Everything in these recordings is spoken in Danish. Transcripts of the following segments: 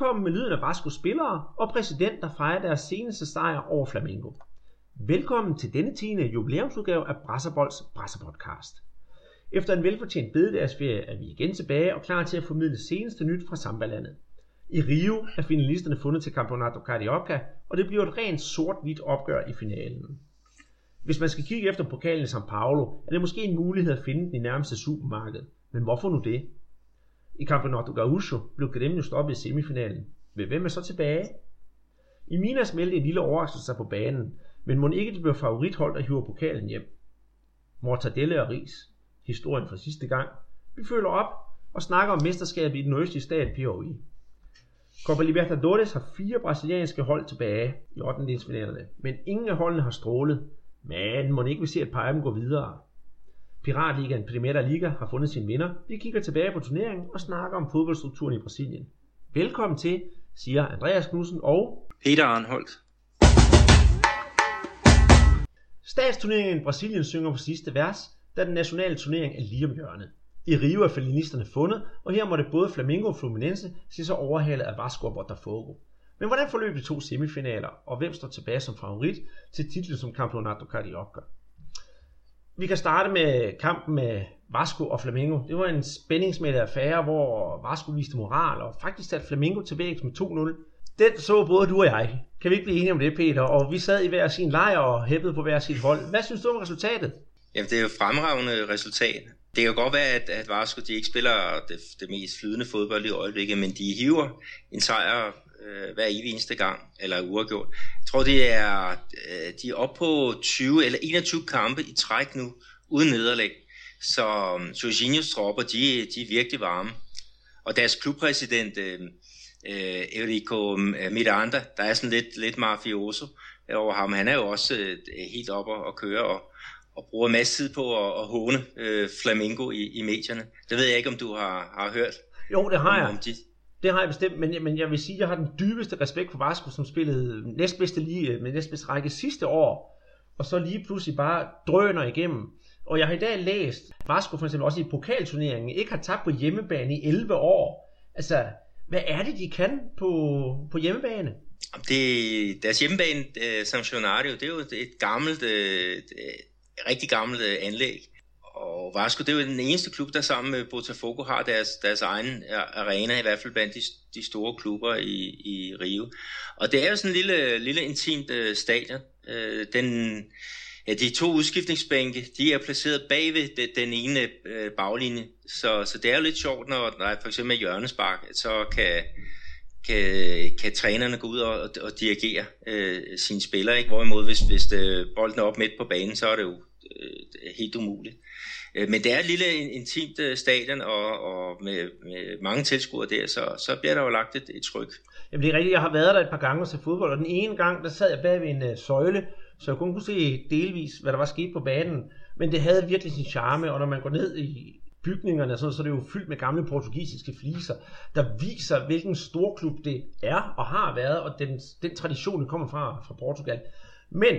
Velkommen med lyden af Vasco spillere og præsident, der fejrer deres seneste sejr over Flamengo. Velkommen til denne 10. jubilæumsudgave af Brasserbolds Brasserpodcast. Efter en velfortjent bededagsferie er vi igen tilbage og klar til at formidle seneste nyt fra Sambalandet. I Rio er finalisterne fundet til Campeonato Carioca, og det bliver et rent sort-hvidt opgør i finalen. Hvis man skal kigge efter pokalen i São Paulo, er det måske en mulighed at finde den i nærmeste supermarked. Men hvorfor nu det? I Campeonato Gaúcho blev Grêmio stoppet i semifinalen. Men hvem er så tilbage? I Minas meldte en lille overraskelse sig på banen, men må ikke det blev favorithold, der hiver pokalen hjem. Mortadelle og ris. Historien fra sidste gang. Vi følger op og snakker om mesterskabet i den østlige stat Piauí. Copa Libertadores har fire brasilianske hold tilbage i 8. men ingen af holdene har strålet. Men må ikke vi se, at par af dem går videre. Piratligaen Primera Liga har fundet sin vinder. Vi kigger tilbage på turneringen og snakker om fodboldstrukturen i Brasilien. Velkommen til, siger Andreas Knudsen og Peter Arnholdt. Statsturneringen i Brasilien synger på sidste vers, da den nationale turnering er lige om hjørnet. I Rio er felinisterne fundet, og her måtte både Flamengo og Fluminense se sig overhalet af Vasco og Botafogo. Men hvordan forløb de to semifinaler, og hvem står tilbage som favorit til titlen som Campeonato Carioca? Vi kan starte med kampen med Vasco og Flamengo. Det var en spændingsmættet affære, hvor Vasco viste moral og faktisk satte Flamengo til vægs med 2-0. Den så både du og jeg. Kan vi ikke blive enige om det, Peter? Og vi sad i hver sin lejr og hæppede på hver sit hold. Hvad synes du om resultatet? Jamen, det er jo fremragende resultat. Det kan godt være, at, at Vasco de ikke spiller det, det mest flydende fodbold i øjeblikket, men de hiver en sejr øh, hver evig eneste gang, eller uafgjort. Jeg tror, det er, øh, de er oppe på 20 eller 21 kampe i træk nu, uden nederlag. Så um, Jorginhos tropper, de, de er virkelig varme. Og deres klubpræsident, øh, øh, Eurico Miranda, der er sådan lidt, lidt mafioso over ham. Han er jo også øh, helt oppe og køre og, og bruger masser tid på at, at håne øh, Flamingo i, i medierne. Det ved jeg ikke, om du har, har hørt. Jo, det har jeg. Om de, det har jeg bestemt, men, men jeg vil sige, at jeg har den dybeste respekt for Vasco, som spillede næstbedste lige øh, med næstbedste række sidste år, og så lige pludselig bare drøner igennem. Og jeg har i dag læst, at Vasco for eksempel også i pokalturneringen ikke har tabt på hjemmebane i 11 år. Altså, hvad er det, de kan på, på hjemmebane? Det, deres hjemmebane, øh, uh, Sancionario, det er jo et gammelt, eh, et rigtig gammelt anlæg. Og Vasco, det er jo den eneste klub, der sammen med Botafogo har deres, deres egen arena, i hvert fald blandt de, de store klubber i, i Rio. Og det er jo sådan en lille, lille intimt øh, stadion. Øh, den, ja, de to udskiftningsbænke, de er placeret bagved den, den ene øh, baglinje. Så, så det er jo lidt sjovt, når der for eksempel er hjørnespark, så kan, kan, kan trænerne gå ud og, og, og dirigere øh, sine spillere. Ikke? Hvorimod, hvis, hvis det, bolden er op midt på banen, så er det jo øh, helt umuligt. Øh, men det er et lille intimt øh, stadion, og, og med, med mange tilskuere der, så, så bliver der jo lagt et, et tryk. Jamen det er rigtigt, jeg har været der et par gange og set fodbold, og den ene gang, der sad jeg bag ved en øh, søjle, så jeg kun kunne se delvis, hvad der var sket på banen. Men det havde virkelig sin charme, og når man går ned i bygningerne, så, så er det jo fyldt med gamle portugisiske fliser, der viser, hvilken stor klub det er og har været, og den, den tradition, der kommer fra, fra Portugal. Men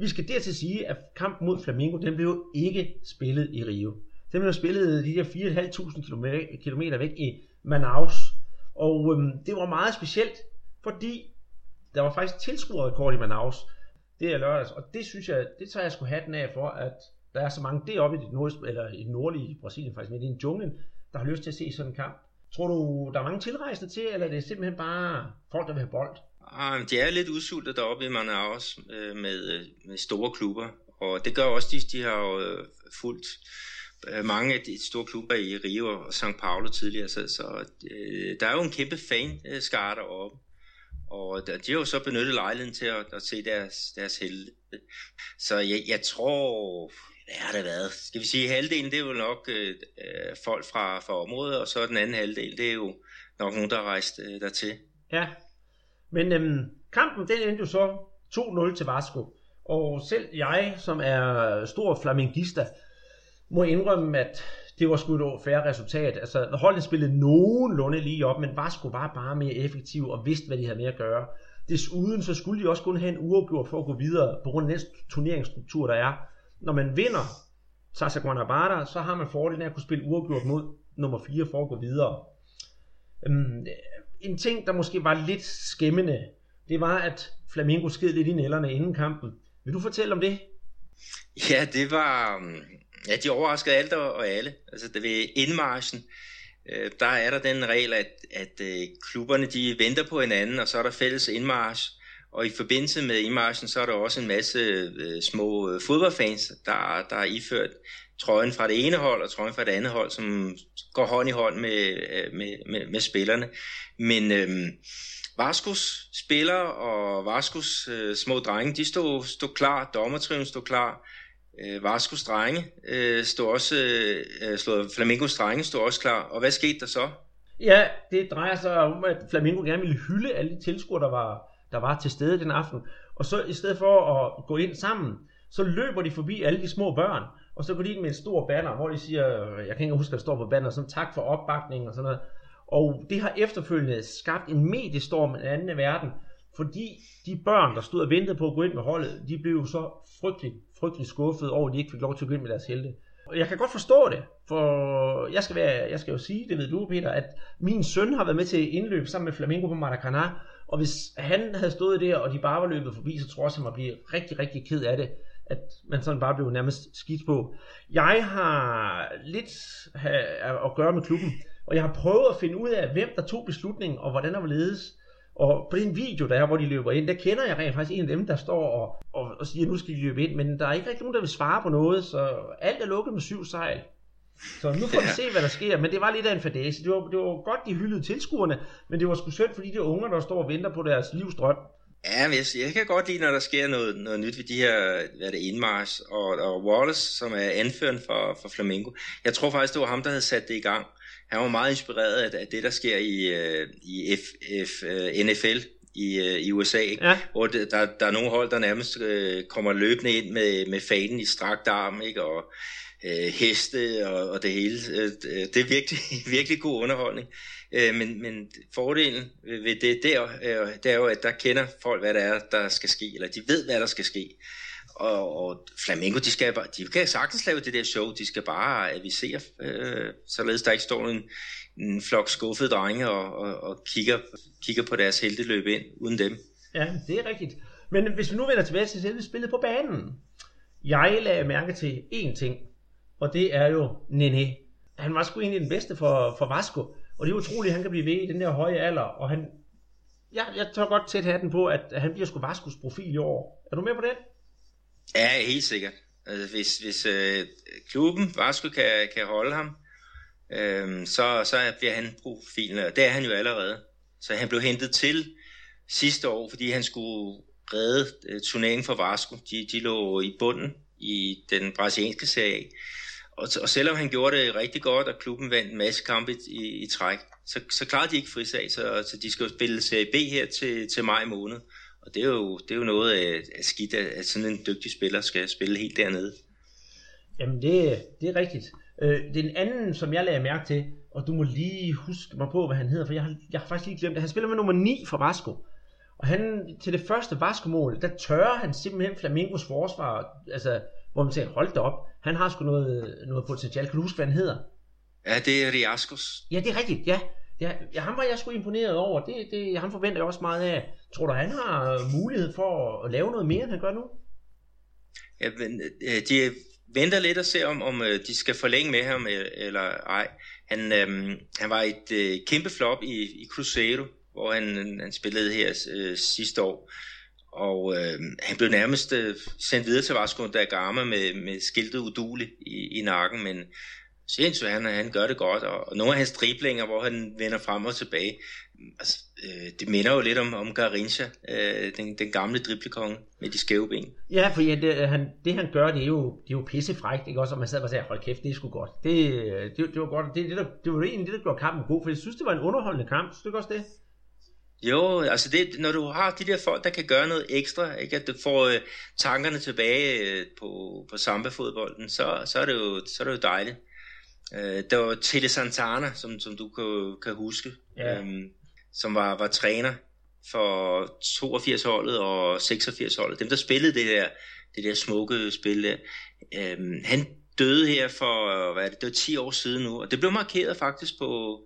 vi skal dertil sige, at kampen mod Flamengo, den blev jo ikke spillet i Rio. Den blev spillet de der 4.500 km væk i Manaus. Og øhm, det var meget specielt, fordi der var faktisk tilskuerrekord i Manaus. Det er lørdags, og det synes jeg, det tager jeg sgu hatten af for, at der er så mange deroppe i det, nord, eller i det nordlige Brasilien, faktisk midt i junglen, der har lyst til at se sådan en kamp. Tror du, der er mange tilrejsende til, eller er det simpelthen bare folk, der vil have bold? Ah, de er lidt udsultet deroppe i Manaus øh, med, øh, med store klubber, og det gør også, de, de har jo øh, fulgt øh, mange af de store klubber i Rio og São Paulo tidligere, så, så øh, der er jo en kæmpe fanskare deroppe. Og de har jo så benyttet lejligheden til at, at se deres, deres helte. Så jeg, jeg tror, hvad har det været? Skal vi sige, halvdelen det er jo nok øh, øh folk fra, fra området, og så den anden halvdel, det er jo nok nogen, der har rejst øh, dertil. Ja, men øhm, kampen den endte jo så 2-0 til Vasco. Og selv jeg, som er stor flamingista, må indrømme, at det var sgu et færre resultat. Altså, holdet spillede nogenlunde lige op, men Vasco var bare mere effektiv og vidste, hvad de havde med at gøre. Desuden så skulle de også kun have en uafgjort for at gå videre, på grund af den turneringsstruktur, der er. Når man vinder Sasa Guanabara, så har man fordelen af at kunne spille uafgjort mod nummer 4 for at gå videre. Øhm, en ting, der måske var lidt skæmmende, det var, at Flamingo sked lidt i nælderne inden kampen. Vil du fortælle om det? Ja, det var... Mm, ja, de overraskede alt og alle. Altså, det ved indmarschen, øh, der er der den regel, at, at øh, klubberne de venter på hinanden, og så er der fælles indmarsch. Og i forbindelse med indmarschen, så er der også en masse øh, små øh, fodboldfans, der, der er iført trøjen fra det ene hold og trøjen fra det andet hold, som går hånd i hånd med, øh, med, med, med spillerne. Men øh, Vaskos spillere og Vaskos øh, små drenge, de stod, stod klar, dommertriven stod klar, øh, Vaskos drenge øh, stod også, øh, stod, Flamingos drenge stod også klar, og hvad skete der så? Ja, det drejer sig om, at Flamingo gerne ville hylde alle de tilskuere, der var, der var til stede den aften. Og så i stedet for at gå ind sammen, så løber de forbi alle de små børn, og så går de ind med en stor banner, hvor de siger, jeg kan ikke huske, at der står på banner, sådan tak for opbakningen og sådan noget. Og det har efterfølgende skabt en mediestorm i anden verden, fordi de børn, der stod og ventede på at gå ind med holdet, de blev så frygtelig, frygtelig skuffet over, at de ikke fik lov til at gå ind med deres helte. Og jeg kan godt forstå det, for jeg skal, være, jeg skal jo sige, det ved du Peter, at min søn har været med til indløb sammen med Flamingo på Maracanã, og hvis han havde stået der, og de bare var løbet forbi, så tror jeg, at han var blive rigtig, rigtig ked af det, at man sådan bare blev nærmest skidt på. Jeg har lidt at gøre med klubben, og jeg har prøvet at finde ud af, hvem der tog beslutningen, og hvordan der var ledes. Og på den video, der er, hvor de løber ind, der kender jeg rent faktisk en af dem, der står og, og, og siger, at nu skal de løbe ind. Men der er ikke rigtig nogen, der vil svare på noget, så alt er lukket med syv sejl. Så nu får vi se, hvad der sker. Men det var lidt af en fadese. Det var, det var godt, de hyldede tilskuerne, men det var sgu synd for de unger, der står og venter på deres livsdrøm. Ja, men jeg, jeg kan godt lide, når der sker noget, noget nyt ved de her, hvad er det, indmars, og, og Wallace, som er anføren for, for Flamengo. Jeg tror faktisk, det var ham, der havde sat det i gang han var meget inspireret af, det, der sker i, øh, i F, F, øh, NFL i, øh, i USA, ja. hvor det, der, der er nogle hold, der nærmest øh, kommer løbende ind med, med fanen i strakt arm, ikke? og øh, heste og, og det hele. Øh, det er virkelig, virkelig god underholdning. Øh, men, men fordelen ved det der, øh, det er jo, at der kender folk, hvad der er, der skal ske, eller de ved, hvad der skal ske. Og, og Flamengo, de, skal, de kan sagtens lave det der show, de skal bare avisere, øh, således der ikke står en, en flok skuffede drenge og, og, og kigger, kigger på deres helteløb ind uden dem. Ja, det er rigtigt. Men hvis vi nu vender tilbage til selve spillet på banen. Jeg lagde mærke til én ting, og det er jo Nene. Han var sgu egentlig den bedste for, for Vasco, og det er utroligt, at han kan blive ved i den der høje alder, og han, ja, jeg tør godt tæt hatten på, at han bliver sgu Vascos profil i år. Er du med på den? Ja, helt sikkert. Altså, hvis hvis øh, klubben, Vasco, kan, kan holde ham, øh, så, så bliver han profilen, og det er han jo allerede. Så han blev hentet til sidste år, fordi han skulle redde øh, turneringen for Vasco. De, de lå i bunden i den brasilianske serie. Og, og selvom han gjorde det rigtig godt, og klubben vandt en masse kampe i, i træk, så, så klarede de ikke frisag, så, så de skal spille Serie B her til, til maj måned. Og det er jo, det er jo noget af, af skidt, at sådan en dygtig spiller skal spille helt dernede. Jamen det, det er rigtigt. Øh, den anden, som jeg lagde mærke til, og du må lige huske mig på, hvad han hedder, for jeg har, jeg har faktisk lige glemt det. Han spiller med nummer 9 for Vasco. Og han, til det første Vasco-mål, der tørrer han simpelthen Flamingos forsvar, altså, hvor man tænker, hold da op, han har sgu noget, noget potentiale. Kan du huske, hvad han hedder? Ja, det er Riascos. Ja, det er rigtigt, ja. Ja, ham var jeg sgu imponeret over. Det, det, ham forventer jeg også meget af. Tror du, han har mulighed for at lave noget mere, end han gør nu? Ja, men, øh, de venter lidt og ser, om, om øh, de skal forlænge med ham øh, eller ej. Han, øhm, han var et øh, kæmpe flop i, i Cruzeiro, hvor han, han spillede her øh, sidste år. Og øh, han blev nærmest øh, sendt videre til Vasco da Gama med, med skiltet udulig i, i nakken, men sindssygt, han, han gør det godt, og, og nogle af hans driblinger, hvor han vender frem og tilbage, altså, øh, det minder jo lidt om, om Garincha, øh, den, den gamle driblekonge med de skæve ben. Ja, for ja, det, han, det han gør, det er jo, det er jo pissefrækt, ikke også? Og man sad og sagde, hold kæft, det er sgu godt. Det, øh, det, det var godt, det, det, der, det var egentlig det, der gjorde kampen god, for jeg synes, det var en underholdende kamp. Synes du også det? Jo, altså det, når du har de der folk, der kan gøre noget ekstra, ikke? at du får øh, tankerne tilbage øh, på, på samba-fodbolden, så, så, er det jo, så er det jo dejligt. Øh, der var Tele Santana, som, som du kan, kan huske, ja. øhm, som var, var træner for 82-holdet og 86-holdet. Dem, der spillede det der, det der smukke spil der. Øhm, han døde her for, hvad er det, det var 10 år siden nu, og det blev markeret faktisk på,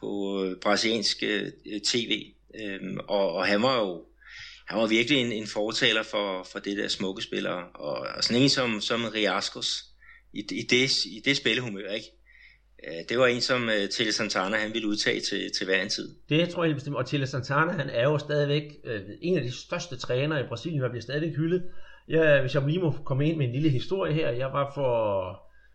på øh, brasiliansk øh, tv. Øhm, og, og han var jo han var virkelig en, en fortaler for, for det der smukke spillere. Og, og sådan en som, som Riascos i, i, det, i det spillehumør, ikke? Øh, det var en, som uh, Tele Santana han ville udtage til, til hver en tid. Det tror jeg helt bestemt. Og Tele Santana han er jo stadigvæk uh, en af de største trænere i Brasilien, og bliver stadigvæk hyldet. Ja, hvis jeg lige må komme ind med en lille historie her. Jeg var for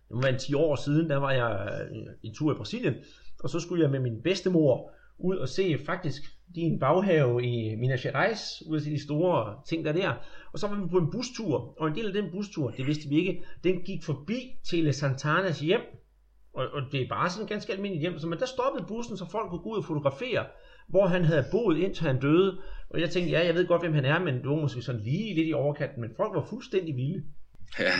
det var 10 år siden, der var jeg en tur i Brasilien. Og så skulle jeg med min bedstemor ud og se faktisk din baghave i Minas Gerais, ud se de store ting der der. Og så var vi på en bustur, og en del af den bustur, det vidste vi ikke, den gik forbi Tele Santanas hjem. Og, og det er bare sådan en ganske almindelig hjem. Så, men der stoppede bussen, så folk kunne gå ud og fotografere, hvor han havde boet indtil han døde. Og jeg tænkte, ja, jeg ved godt, hvem han er, men det var måske sådan lige lidt i overkanten. Men folk var fuldstændig vilde. Ja,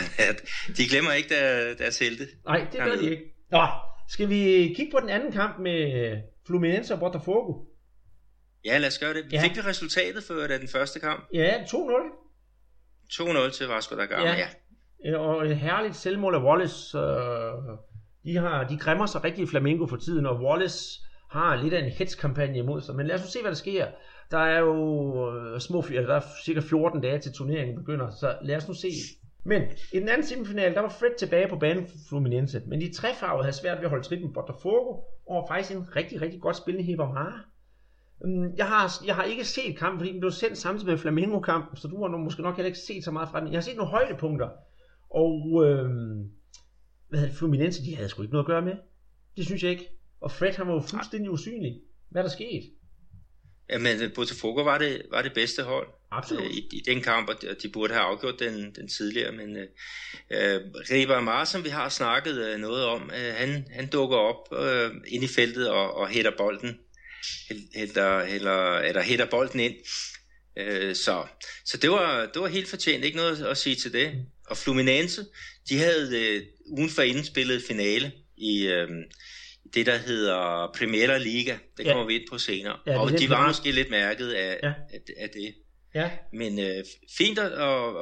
de glemmer ikke der, deres helte. Nej, det gør de ikke. Nå, skal vi kigge på den anden kamp med Fluminense og Botafogo? Ja, lad os gøre det. Ja. Fik vi resultatet før den første kamp? Ja, 2-0. 2-0 til Vasco da Gama, ja. ja. Og et herligt selvmål af Wallace. Øh, de, har, de græmmer sig rigtig i Flamengo for tiden, og Wallace har lidt af en hetskampagne imod sig. Men lad os nu se, hvad der sker. Der er jo øh, små, der er cirka 14 dage til turneringen begynder, så lad os nu se. Men i den anden semifinal, der var Fred tilbage på banen for Fluminense, men de trefarvede havde svært ved at holde trit med Botafogo, og var faktisk en rigtig, rigtig godt spillende Hibamara. Øhm, jeg har, jeg har ikke set kampen, fordi den blev sendt samtidig med Flamengo-kampen, så du har måske nok heller ikke set så meget fra den. Jeg har set nogle højdepunkter, og øh, hvad havde Fluminense, de havde sgu ikke noget at gøre med. Det synes jeg ikke. Og Fred, han var jo fuldstændig usynlig. Hvad er der sket? Jamen, øh, Botafogo var det, var det bedste hold Absolut. Øh, i, i den kamp, og de burde have afgjort den, den tidligere. Men øh, øh Riva Amar, som vi har snakket øh, noget om, øh, han, han dukker op øh, ind i feltet og, og hætter bolden. Hætter, hætter, eller hætter bolden ind. Øh, så så det, var, det var helt fortjent, ikke noget at sige til det. Og Fluminense, de havde øh, ugen for inden spillet finale i, øh, det, der hedder Primera Liga. Det kommer ja. vi ind på senere. Ja, og de var måske lidt mærket af, ja. af, af det. Ja. Men øh, fint at,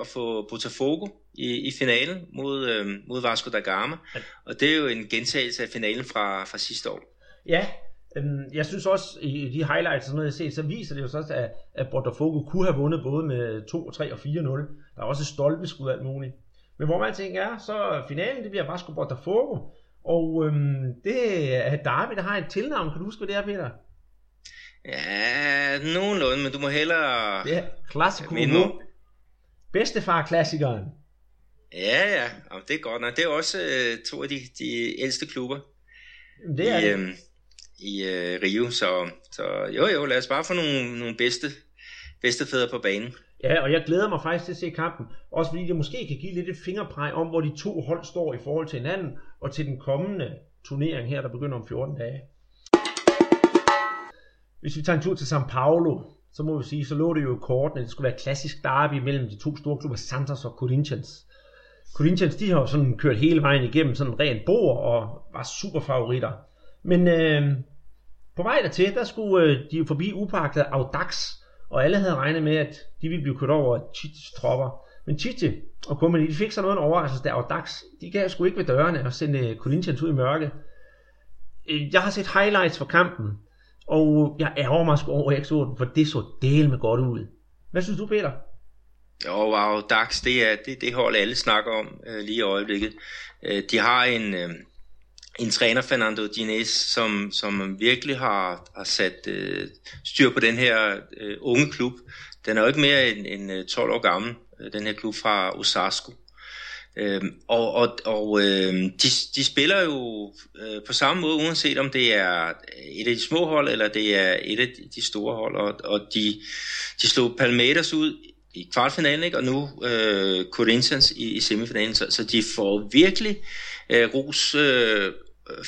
at få Botafogo i, i finalen mod, øh, mod Vasco da Gama. Ja. Og det er jo en gentagelse af finalen fra, fra sidste år. Ja, jeg synes også, i de highlights, sådan noget, jeg ser, så viser det jo så, at, at Botafogo kunne have vundet både med 2, 3 og 4-0. Der er også stolpeskud alt muligt. Men hvor man tænker er, så finalen, det bliver Vasco Botafogo. Og øhm, det er Darby, der har et tilnavn. Kan du huske, hvad det er, Peter? Ja, nogenlunde, men du må hellere... Ja, klassiko. Bedstefar-klassikeren. Ja, ja, Jamen, det er godt nok. Det er også øh, to af de, de ældste klubber det er i, det. Øh, i øh, Rio, så, så jo jo, lad os bare få nogle, nogle bedste, bedste fædre på banen. Ja, og jeg glæder mig faktisk til at se kampen, også fordi det måske kan give lidt et fingerpræg om, hvor de to hold står i forhold til hinanden, og til den kommende turnering her, der begynder om 14 dage. Hvis vi tager en tur til São Paulo, så må vi sige, så lå det jo i kortene, det skulle være klassisk derby mellem de to store klubber, Santos og Corinthians. Corinthians, de har jo sådan kørt hele vejen igennem sådan en ren bord og var super favoritter. Men øh, på vej dertil, der skulle øh, de forbi upagtet Audax, og alle havde regnet med, at de ville blive kørt over af Chichis tropper. Men Chichi og kompagni, de fik så noget en overraskelse, der Audax, de gav sgu ikke ved dørene og sendte øh, Corinthians ud i mørke. Øh, jeg har set highlights fra kampen, og jeg ærger mig sgu over, at jeg ikke så den, for det så del med godt ud. Hvad synes du, Peter? Jo, wow, Dax, det er det, det hold, alle snakker om øh, lige i øjeblikket. Øh, de har en, øh, en træner, Fernando Dines, som, som virkelig har, har sat øh, styr på den her øh, unge klub. Den er jo ikke mere end, end øh, 12 år gammel, øh, den her klub fra Osasco. Øhm, og og, og øh, de, de spiller jo øh, på samme måde, uanset om det er et af de små hold, eller det er et af de store hold. Og, og de, de slog Palmeiras ud i kvartfinalen, ikke? og nu øh, Corinthians i, i semifinalen. Så, så de får virkelig øh, ros øh,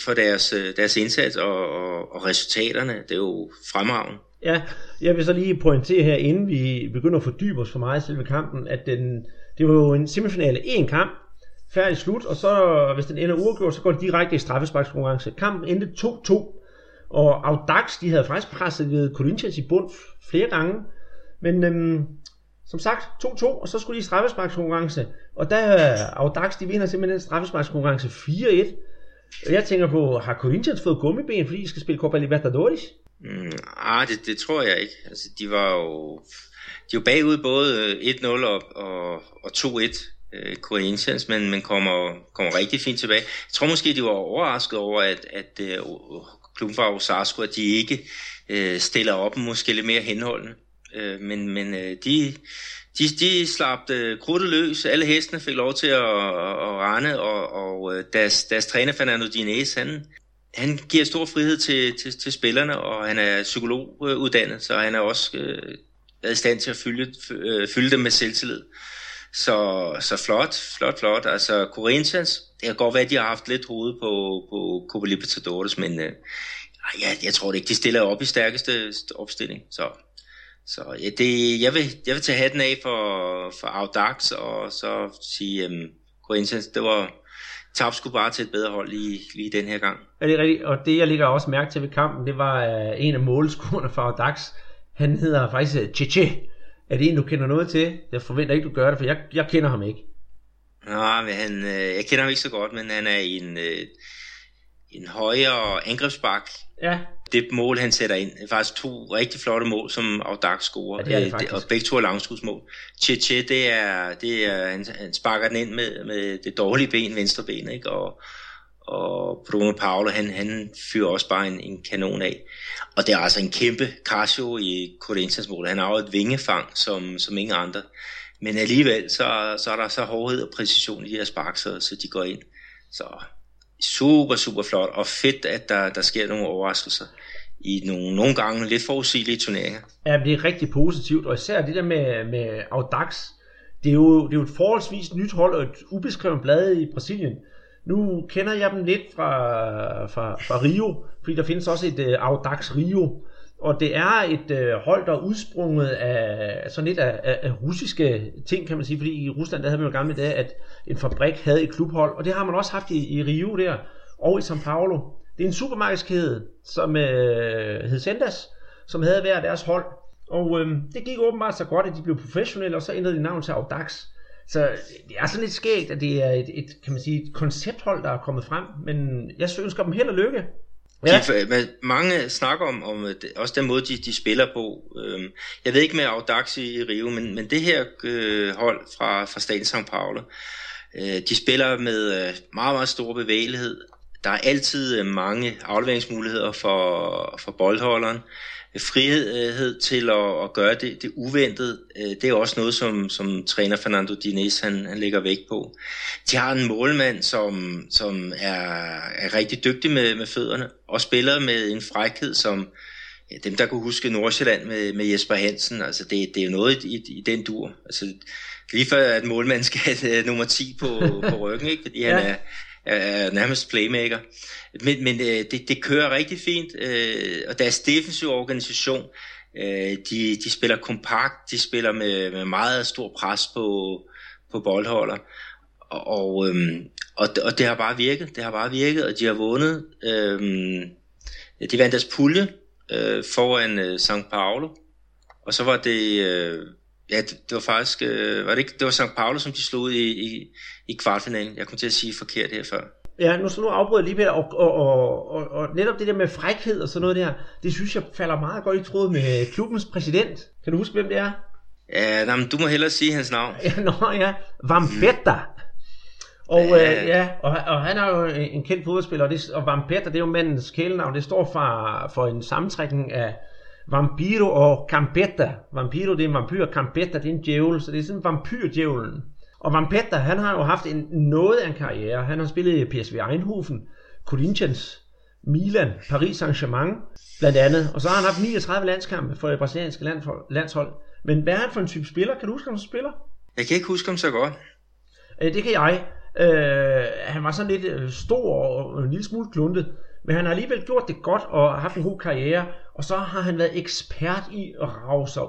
for deres, øh, deres indsats og, og, og resultaterne. Det er jo fremragende. Ja, jeg vil så lige pointere her, inden vi begynder at fordybe os for meget i selve kampen, at den, det var jo en semifinale en kamp, færdig slut, og så hvis den ender uafgjort, så går det direkte i straffesparkskonkurrence. Kampen endte 2-2, og Audax, de havde faktisk presset Corinthians i bund flere gange, men øhm, som sagt 2-2, og så skulle de i straffesparkskonkurrence, og der Audax, de vinder simpelthen straffesparkskonkurrence 4-1, jeg tænker på, har Corinthians fået gummiben, fordi de skal spille Copa Libertadores? Mm, ah, det, det tror jeg ikke. Altså, de var jo, de var bagud både øh, 1-0 og, og, og 2-1 øh, Corinthians, men, men kommer, kommer rigtig fint tilbage. Jeg tror måske, de var overrasket over, at, at øh, klubben fra Osasco, at de ikke øh, stiller op måske lidt mere henholdende. Øh, men men øh, de, de, de slap øh, krudtet løs. Alle hestene fik lov til at, at, rende, og, og øh, deres, deres træner Fernando Dines, han, han giver stor frihed til, til, til spillerne, og han er psykologuddannet, så han er også øh, i stand til at fylde, øh, fylde dem med selvtillid. Så, så flot, flot, flot. Altså Corinthians, det kan godt være, at de har haft lidt hoved på, på Copa Libertadores, men øh, jeg, jeg tror det ikke, de stiller op i stærkeste opstilling. Så, så ja, det, jeg, vil, jeg vil tage hatten af for, for Audax, og så sige, øhm, Corinthians, det var tabte skulle bare til et bedre hold lige, lige den her gang. Er det rigtigt? Og det, jeg ligger også mærke til ved kampen, det var uh, en af målscorerne for Audax. Han hedder faktisk uh, Cheche. Er det en, du kender noget til? Jeg forventer ikke, du gør det, for jeg, jeg kender ham ikke. Nej, men han, øh, jeg kender ham ikke så godt, men han er en, øh, en højere angrebsbak. Ja. Det mål, han sætter ind, er faktisk to rigtig flotte mål, som Audax scorer. Ja, det er det og begge to er langskudsmål. Che det er, det er han, han sparker den ind med, med det dårlige ben, venstre ben, ikke? Og, og Bruno Paolo, han, han fyrer også bare en, en kanon af. Og det er altså en kæmpe Casio i Corinthians mål. Han har jo et vingefang som, som ingen andre. Men alligevel, så, så er der så hårdhed og præcision i de her spark, så, så de går ind. Så super, super flot, og fedt, at der, der sker nogle overraskelser i nogle, nogle gange lidt forudsigelige turneringer. Ja, det er rigtig positivt, og især det der med, med Audax, det er, jo, det er jo et forholdsvis nyt hold og et ubeskrevet blad i Brasilien. Nu kender jeg dem lidt fra, fra, fra Rio, fordi der findes også et uh, Audax Rio, og det er et øh, hold, der er udsprunget af sådan lidt af, af, af russiske ting, kan man sige, fordi i Rusland, der havde man jo gamle dage, at en fabrik havde et klubhold, og det har man også haft i, i Rio der, og i São Paulo. Det er en supermarkedskæde, som øh, hed Sendas, som havde hver deres hold, og øh, det gik åbenbart så godt, at de blev professionelle, og så ændrede de navn til Audax. Så øh, det er sådan lidt skægt, at det er et, et, kan man sige, et koncepthold, der er kommet frem, men jeg ønsker dem held og lykke. Ja. De, mange snakker om, om øh, også den måde, de, de spiller på. Øhm, jeg ved ikke med Audaxi i Rio, men, men det her øh, hold fra, fra staten São Paulo, øh, de spiller med øh, meget, meget stor bevægelighed. Der er altid øh, mange afleveringsmuligheder for, for boldholderen frihed til at, at gøre det, det uventet, øh, det er også noget, som, som træner Fernando Diniz han, han lægger vægt på. De har en målmand, som, som er, er rigtig dygtig med, med fødderne, og spiller med en frækhed, som ja, dem, der kunne huske Nordsjælland med, med Jesper Hansen, altså det, det er jo noget i, i, i den dur. Altså, lige før at målmanden skal have nummer 10 på, på ryggen, ikke? fordi ja. han er, er nærmest playmaker. Men, men øh, det, det kører rigtig fint, øh, og deres defensive organisation, øh, de, de spiller kompakt, de spiller med, med meget stor pres på, på boldholder, og, og, øh, og, og det har bare virket, det har bare virket, og de har vundet, øh, de vandt deres pulje øh, foran øh, St. Paulo, og så var det, øh, ja, det, det var faktisk, øh, var det ikke, det var St. Paulo, som de slog i, i, i kvartfinalen. Jeg kom til at sige forkert her før. Ja, nu, så nu afbryder jeg lige Peter, og, og, og, og, og netop det der med frækhed og sådan noget der, det synes jeg falder meget godt i tråd med klubbens præsident. Kan du huske, hvem det er? Ja, nej, men du må hellere sige hans navn. Ja, nå ja, Vampetta. Mm. Og, ja. Øh, ja, og, og han er jo en kendt fodboldspiller, og, det, og Vampetta, det er jo mandens kælenavn, det står for, for en sammentrækning af Vampiro og Campetta. Vampiro, det er en vampyr, Campetta, det er en djævel, så det er sådan vampyrdjævlen. Og Vampetta, han har jo haft en noget af en karriere. Han har spillet i PSV Eindhoven, Corinthians, Milan, Paris Saint-Germain blandt andet. Og så har han haft 39 landskampe for det brasilianske landshold. Men hvad er han for en type spiller? Kan du huske, om han spiller? Jeg kan ikke huske ham så godt. Øh, det kan jeg. Øh, han var sådan lidt øh, stor og en lille smule kluntet. Men han har alligevel gjort det godt og haft en god karriere. Og så har han været ekspert i at rave sig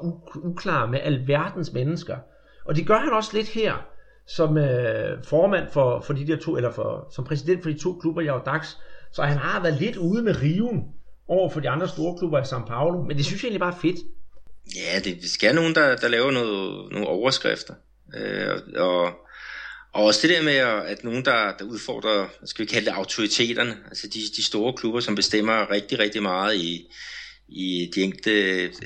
uklar med alverdens mennesker. Og det gør han også lidt her som øh, formand for, for de der to, eller for, som præsident for de to klubber i DAX. Så han har været lidt ude med riven over for de andre store klubber i São Paulo. Men det synes jeg egentlig bare er fedt. Ja, det skal nogen, der, der laver noget, nogle overskrifter. Øh, og, Og også det der med, at nogen, der, der udfordrer, skal vi kalde det autoriteterne, altså de, de store klubber, som bestemmer rigtig, rigtig meget i, i de enkelte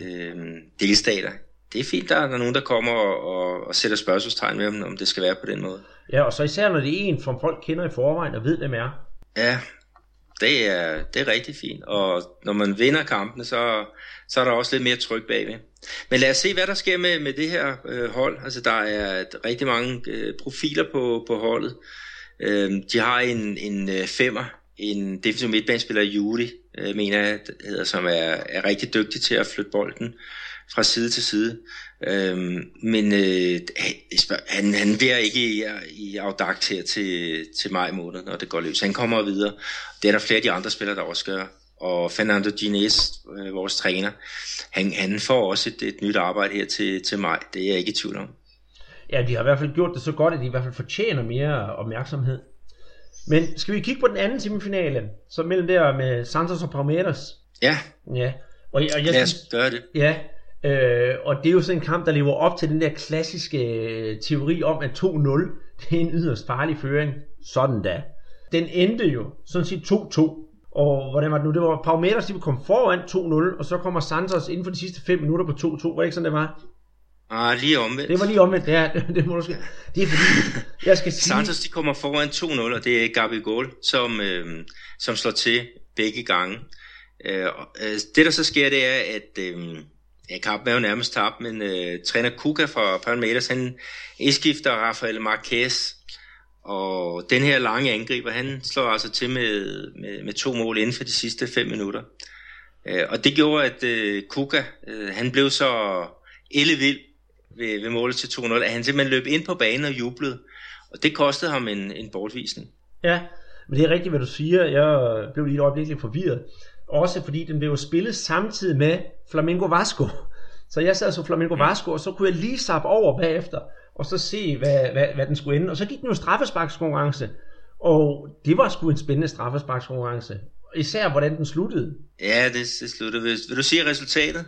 øh, delstater. Det er fint, der er nogen, der kommer og, og, og sætter spørgsmålstegn med, om det skal være på den måde. Ja, og så især når det er en, som folk kender i forvejen og ved, hvem er. Ja, det er, det er rigtig fint. Og når man vinder kampene, så, så er der også lidt mere tryk bagved. Men lad os se, hvad der sker med, med det her øh, hold. Altså, der er rigtig mange øh, profiler på, på holdet. Øh, de har en, en øh, femmer, en defensiv midtbanespiller, Juri, øh, mener jeg, hedder, som er, er rigtig dygtig til at flytte bolden fra side til side. Øhm, men øh, han, han bliver ikke i, i afdagt her til, til maj måned, når det går løs. Han kommer videre. Det er der flere af de andre spillere, der også gør. Og Fernando Ginés, øh, vores træner, han, han får også et, et nyt arbejde her til, til maj. Det er jeg ikke i tvivl om. Ja, de har i hvert fald gjort det så godt, at de i hvert fald fortjener mere opmærksomhed. Men skal vi kigge på den anden semifinale, så mellem der med Santos og Palmeiras? Ja. Ja. Og, og jeg Lad os gøre det. Ja, øh, og det er jo sådan en kamp, der lever op til den der klassiske øh, teori om, at 2-0, det er en yderst farlig føring. Sådan da. Den endte jo sådan set 2-2. Og hvordan var det nu? Det var Palmeiras, de kom foran 2-0, og så kommer Santos inden for de sidste 5 minutter på 2-2. Var det ikke sådan, det var? Ah, lige omvendt. Det var lige omvendt, ja. Det, det, må du skal. det er fordi, jeg skal sige... Santos, de kommer foran 2-0, og det er Gabi Gol, som, øh, som slår til begge gange. Øh, øh, det, der så sker, det er, at øh, ja, kampen er jo nærmest tabt, men øh, træner Kuka fra Palmeiras, han indskifter Rafael Marquez, og den her lange angriber, han slår altså til med, med, med to mål inden for de sidste fem minutter. Øh, og det gjorde, at øh, Kuka, øh, han blev så ellevild ved, ved målet til 2-0, at han simpelthen løb ind på banen og jublede. Og det kostede ham en, en bortvisning. Ja, men det er rigtigt, hvad du siger. Jeg blev lige et øjeblik lidt forvirret. Også fordi den blev spillet samtidig med Flamengo Vasco. Så jeg sad så Flamengo Vasco, og så kunne jeg lige sappe over bagefter, og så se, hvad, hvad, hvad den skulle ende. Og så gik den jo straffesparkskonkurrence. Og det var sgu en spændende straffesparkskonkurrence. Især hvordan den sluttede. Ja, det, det sluttede. Vil, vil du sige resultatet?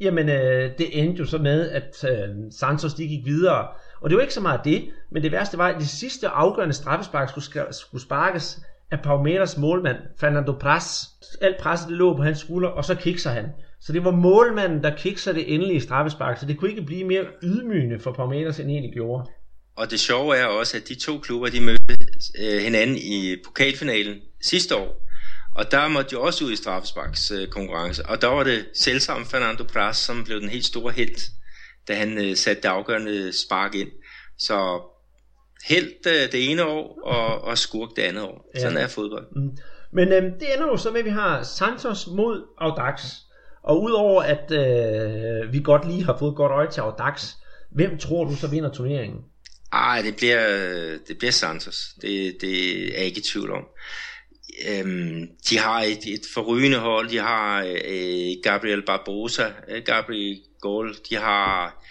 Jamen, øh, det endte jo så med, at øh, Santos de gik videre. Og det var ikke så meget det, men det værste var, at det sidste afgørende straffespark skulle, skulle sparkes af Palmeiras målmand, Fernando Pras. Alt presset det lå på hans skulder, og så kikser han. Så det var målmanden, der kikser det endelige straffespark, så det kunne ikke blive mere ydmygende for Palmeiras, end egentlig gjorde. Og det sjove er også, at de to klubber, de mødte øh, hinanden i pokalfinalen sidste år. Og der måtte de også ud i straffesparkskonkurrence. Og der var det selvsamme Fernando Pras, som blev den helt store held, da han øh, satte det afgørende spark ind. Så helt øh, det ene år, og, og skurk det andet år. Ja. Sådan er fodbold. Mm. Men øh, det ender jo så med, at vi har Santos mod Audax. Og udover at øh, vi godt lige har fået godt øje til Audax, hvem tror du så vinder turneringen? Ej, det bliver, det bliver Santos. Det, det er jeg ikke i tvivl om. Øhm, de har et, et forrygende hold. De har øh, Gabriel Barbosa, øh, Gabriel Gol. De har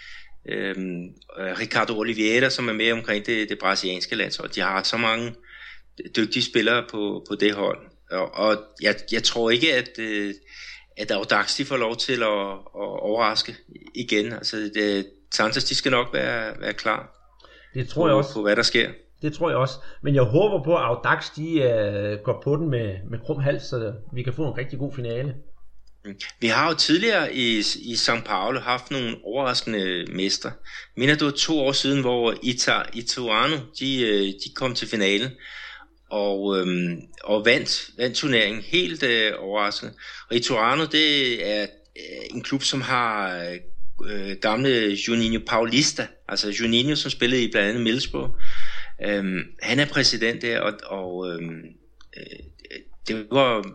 øhm, øh, Ricardo Oliveira, som er med omkring det, det brasilianske landshold. De har så mange dygtige spillere på, på det hold. Og, og jeg, jeg tror ikke, at, øh, at Audax de får lov til at, at overraske igen. Altså, det, Santos, de skal nok være, være klar det tror på, jeg også. på, hvad der sker. Det tror jeg også. Men jeg håber på, at Audax de, uh, går på den med, med krum hals, så vi kan få en rigtig god finale. Mm. Vi har jo tidligere i, i São Paulo haft nogle overraskende mester. Minder du to år siden, hvor Ita, Ituano de, øh, de kom til finalen og, øhm, og vandt, vandt turneringen helt øh, overraskende. Og Ituano, det er øh, en klub, som har øh, gamle Juninho Paulista, altså Juninho, som spillede i blandt andet Middlesbrough. Øhm, han er præsident der, og, og øhm, øh, det var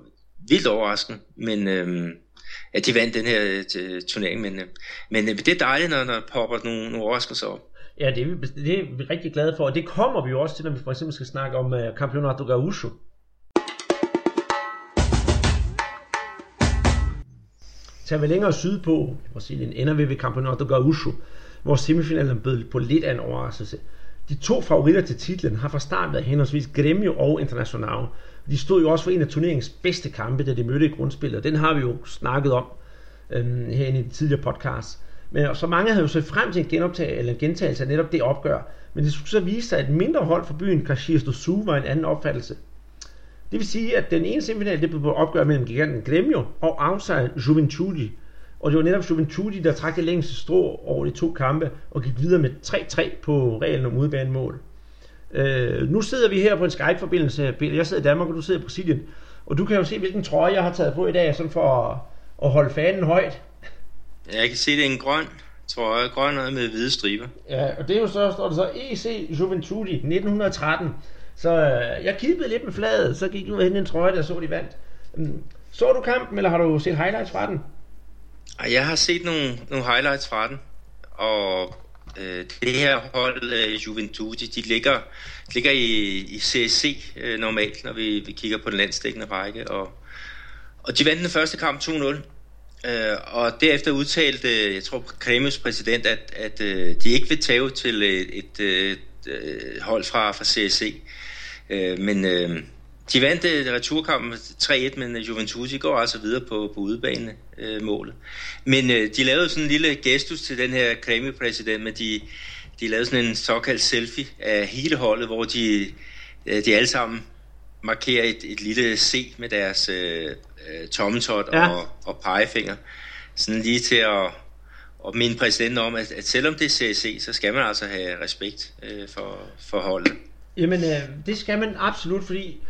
vildt overraskende, men øhm, at de vandt den her øh, turnering. Men, øh, men øh, det er dejligt, når der popper nogle, nogle overraskelser op. Ja, det er, vi, det er vi rigtig glade for, og det kommer vi jo også til, når vi for eksempel skal snakke om uh, Campeonato Gaúcho. Tager vi længere sydpå, i Brasilien, ender vi ved Campeonato Gaúcho, hvor semifinalen bød på lidt af en overraskelse. De to favoritter til titlen har fra start været henholdsvis Gremio og Internacional. De stod jo også for en af turneringens bedste kampe, da de mødte i grundspillet, og den har vi jo snakket om øhm, herinde i de tidligere podcast. Men så mange havde jo set frem til en genoptag, eller en gentagelse af netop det opgør. Men det skulle så vise sig, at et mindre hold for byen, Caxias do Sul, var en anden opfattelse. Det vil sige, at den ene semifinal, det blev opgør mellem giganten Gremio og outsider Juventudi. Og det var netop Juventudi, der trak det længste strå over de to kampe og gik videre med 3-3 på reglen om udbanemål. Øh, nu sidder vi her på en Skype-forbindelse. Jeg sidder i Danmark, og du sidder i Brasilien. Og du kan jo se, hvilken trøje jeg har taget på i dag, sådan for at, holde fanen højt. Jeg kan se, det er en grøn trøje, grøn med hvide striber. Ja, og det er jo så, står der så EC Juventudi 1913. Så øh, jeg kippede lidt med fladet, så gik du hen i en trøje, der så de vandt. Mm. Så du kampen, eller har du set highlights fra den? Jeg har set nogle, nogle highlights fra den, og øh, det her hold, øh, Juventude, de ligger, de ligger i, i CSC øh, normalt, når vi, vi kigger på den landstækkende række, og, og de vandt den første kamp 2-0. Øh, og derefter udtalte, jeg tror, Kremius præsident, at, at øh, de ikke vil tage til et, et, et, et hold fra, fra CSC. Øh, men øh, de vandt øh, returkampen 3-1, men øh, Juventus går altså videre på, på udebane øh, målet. Men øh, de lavede sådan en lille gestus til den her Kremi-præsident, men de, de lavede sådan en såkaldt selfie af hele holdet, hvor de, øh, de alle sammen markerer et, et lille C med deres øh, tommetot ja. og, og pegefinger. Sådan lige til at, at minde præsidenten om, at, at selvom det er CSC, så skal man altså have respekt øh, for, for holdet. Jamen, øh, det skal man absolut, fordi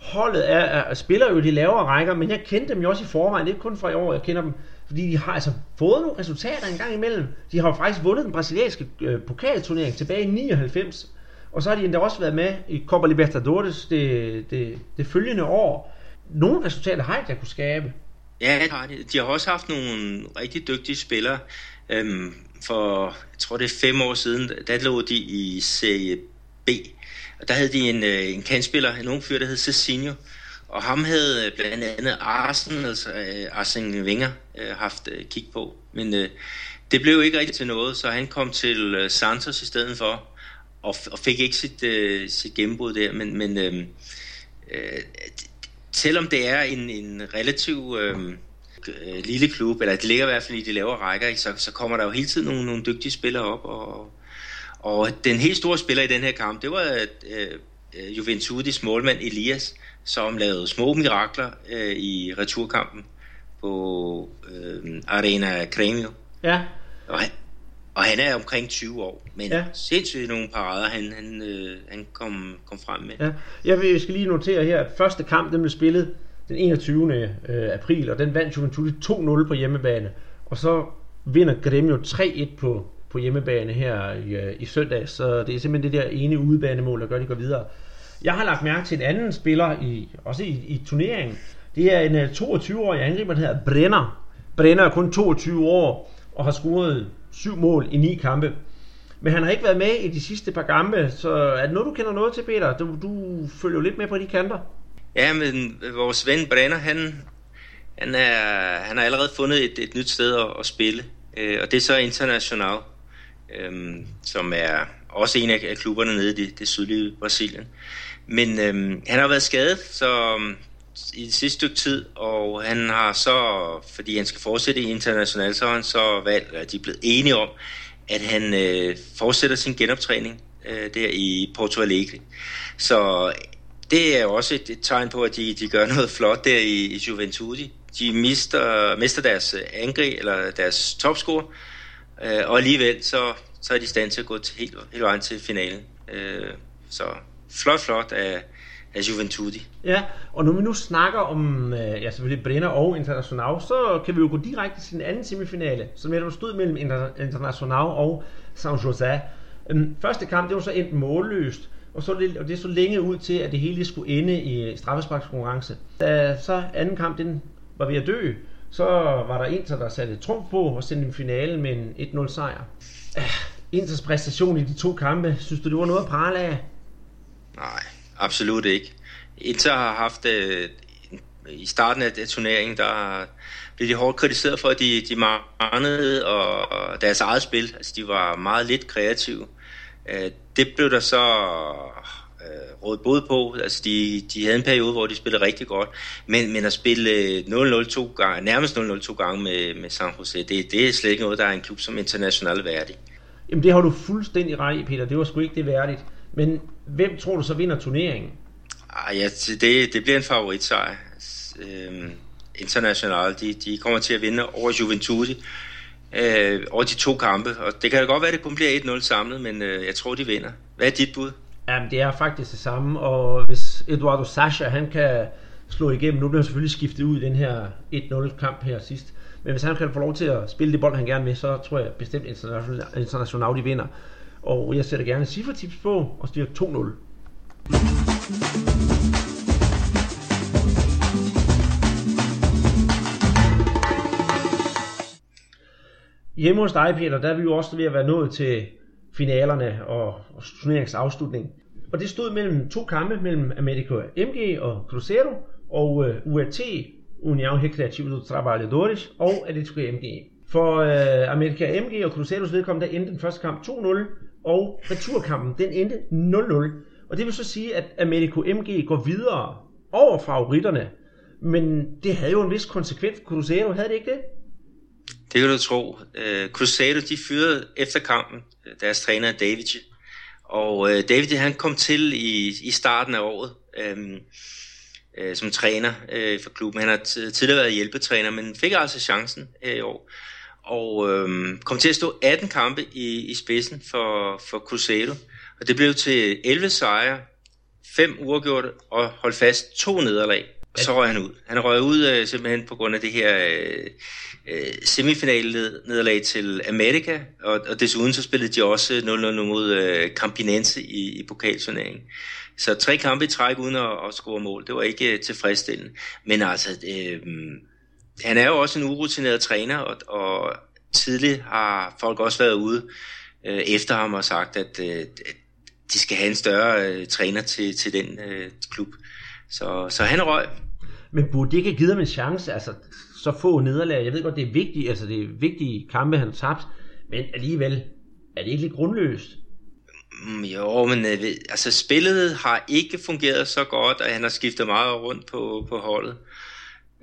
holdet er, er, spiller jo de lavere rækker, men jeg kendte dem jo også i forvejen. Det er kun fra i år, jeg kender dem. Fordi de har altså fået nogle resultater en gang imellem. De har faktisk vundet den brasilianske øh, pokalturnering tilbage i 99. Og så har de endda også været med i Copa Libertadores det, det, det følgende år. Nogle resultater har de kunne skabe. Ja, det har de. De har også haft nogle rigtig dygtige spillere. Øhm, for, jeg tror det er fem år siden, der lå de i Serie B og der havde de en, øh, en kandspiller, en ung fyr, der hed Cecilio. og ham havde øh, blandt andet Arsen, altså øh, Arsene Wenger, øh, haft øh, kig på. Men øh, det blev ikke rigtigt til noget, så han kom til øh, Santos i stedet for, og, og fik ikke sit, øh, sit gennembrud der. Men, men øh, øh, selvom det er en, en relativ øh, lille klub, eller det ligger i hvert fald i de lavere rækker, så, så kommer der jo hele tiden nogle, nogle dygtige spillere op, og, og den helt store spiller i den her kamp, det var øh, Juventus målmand Elias, som lavede små mirakler øh, i returkampen på øh, Arena Cremio. Ja. Og han, og han er omkring 20 år, men ja. sindssygt nogle parader, han, han, øh, han kom, kom frem med. Ja. Jeg skal lige notere her, at første kamp den blev spillet den 21. Øh, april, og den vandt Juventus 2-0 på hjemmebane. Og så vinder Gremio 3-1 på, på hjemmebane her i, øh, i søndag, så det er simpelthen det der ene udebanemål, der gør, at de går videre. Jeg har lagt mærke til en anden spiller, i, også i, i turneringen. Det er en øh, 22-årig angriber, der hedder Brenner. Brenner er kun 22 år og har scoret syv mål i ni kampe. Men han har ikke været med i de sidste par kampe, så er det noget, du kender noget til, Peter? Du, du følger jo lidt med på de kanter. Ja, men vores ven Brenner, han, han, er, han har allerede fundet et, et nyt sted at, at spille. Øh, og det er så international øhm, som er også en af klubberne nede i det, det sydlige Brasilien. Men øhm, han har været skadet så, um, i det sidste stykke tid, og han har så, fordi han skal fortsætte i international, så har han så valgt, at de er blevet enige om, at han øh, fortsætter sin genoptræning øh, der i Porto Alegre. Så det er jo også et, et tegn på, at de, de gør noget flot der i, i Juventus. De mister, mister deres angreb, eller deres topscore, Øh, og alligevel så, så er de i stand til at gå til helt, helt vejen til finalen. Øh, så flot, flot af, af Juventudi. Ja, og når vi nu snakker om øh, ja, selvfølgelig Brenner og International, så kan vi jo gå direkte til den anden semifinale, som netop stod mellem International og San Jose. Øhm, første kamp, det var så endt målløst, og, så det, og det så længe ud til, at det hele skulle ende i straffesparkskonkurrence. Da så anden kamp, den var ved at dø, så var der Inter, der satte trumf på og sendte en finale med en 1-0 sejr. Ah, Inters præstation i de to kampe, synes du, det var noget at prale af? Nej, absolut ikke. Inter har haft øh, i starten af turneringen, der blev de hårdt kritiseret for, at de, de manglede og, og deres eget spil. Altså, de var meget lidt kreative. Øh, det blev der så øh, råd både på. Altså, de, de havde en periode, hvor de spillede rigtig godt, men, men at spille 0-0 to gange, nærmest 0-0 to gange med, med San Jose, det, det er slet ikke noget, der er en klub som international værdig. Jamen det har du fuldstændig ret i, Peter. Det var sgu ikke det værdigt. Men hvem tror du så vinder turneringen? Ah, ja, det, det bliver en favoritsejr. Øhm, International, de, de kommer til at vinde over Juventus øh, over de to kampe. Og det kan da godt være, at det kun bliver 1-0 samlet, men øh, jeg tror, de vinder. Hvad er dit bud? Jamen, det er faktisk det samme, og hvis Eduardo Sasha, han kan slå igennem, nu bliver han selvfølgelig skiftet ud i den her 1-0 kamp her sidst, men hvis han kan få lov til at spille det bold, han gerne vil, så tror jeg bestemt International, International de vinder. Og jeg sætter gerne cifretips på og styrer 2-0. Hjemme hos dig, Peter, der er vi jo også ved at være nået til finalerne og, og turneringsafslutning. Og det stod mellem to kampe mellem America MG og Cruzeiro og uh, øh, UAT, União Recreativa dos Trabalhadores og Atletico MG. For øh, uh, America MG og Cruzeiros vedkommende, der endte den første kamp 2-0, og returkampen, den endte 0-0. Og det vil så sige, at Americo MG går videre over favoritterne. Men det havde jo en vis konsekvens. Cruzeiro havde det ikke det? Det kan du tro. Uh, Cruzeiro, de fyrede efter kampen øh, deres træner David. Og øh, David, han kom til i, i starten af året øh, øh, som træner øh, for klubben. Han har tidligere været hjælpetræner, men fik altså chancen her i år. Og øh, kom til at stå 18 kampe i, i spidsen for, for Crusader. Og det blev til 11 sejre, 5 uafgjorte og hold fast to nederlag. Og så røg han ud. Han røg ud uh, simpelthen på grund af det her uh, uh, semifinale nederlag til Amerika, og, og desuden så spillede de også 0-0 mod uh, Campinense i, i pokalturneringen. Så tre kampe i træk uden at, at score mål, det var ikke uh, tilfredsstillende. Men altså, uh, han er jo også en urutineret træner, og, og tidligt har folk også været ude uh, efter ham og sagt, at, at de skal have en større uh, træner til, til den uh, klub. Så, så han røg. Men burde de ikke have givet ham en chance? Altså, så få nederlag. Jeg ved godt, det er vigtigt, altså det er vigtige kampe, han har tabt, men alligevel er det ikke lidt grundløst? Mm, jo, men øh, altså spillet har ikke fungeret så godt, og han har skiftet meget rundt på, på holdet.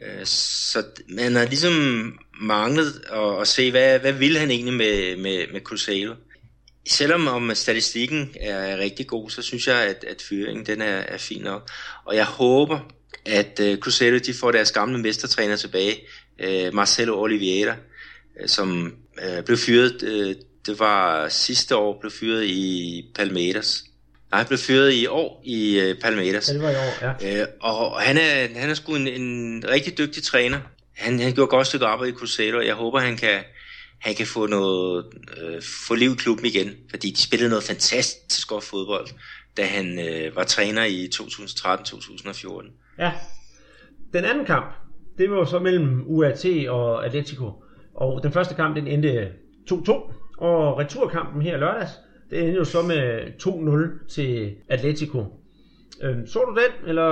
Øh, så man har ligesom manglet at, at se, hvad, hvad vil han egentlig med, med, med Cruzeiro. Selvom om statistikken er rigtig god, så synes jeg, at, at fyringen den er, er fin nok. Og jeg håber, at uh, Cruzeiro de får deres gamle mestertræner tilbage, uh, Marcelo Oliveira, uh, som uh, blev fyret, uh, det var sidste år, blev fyret i Palmeiras. Nej, han blev fyret i år i uh, Palmeiras. Ja, det var i år, ja. Uh, og han er, han er sgu en, en rigtig dygtig træner. Han, han gjorde godt stykke arbejde i Cruzeiro, og jeg håber, han kan, han kan få, noget, øh, få liv i klubben igen, fordi de spillede noget fantastisk godt fodbold, da han øh, var træner i 2013-2014. Ja. Den anden kamp, det var så mellem UAT og Atletico. Og den første kamp, den endte 2-2. Og returkampen her lørdags, det endte jo så med 2-0 til Atletico. Øhm, så du den, eller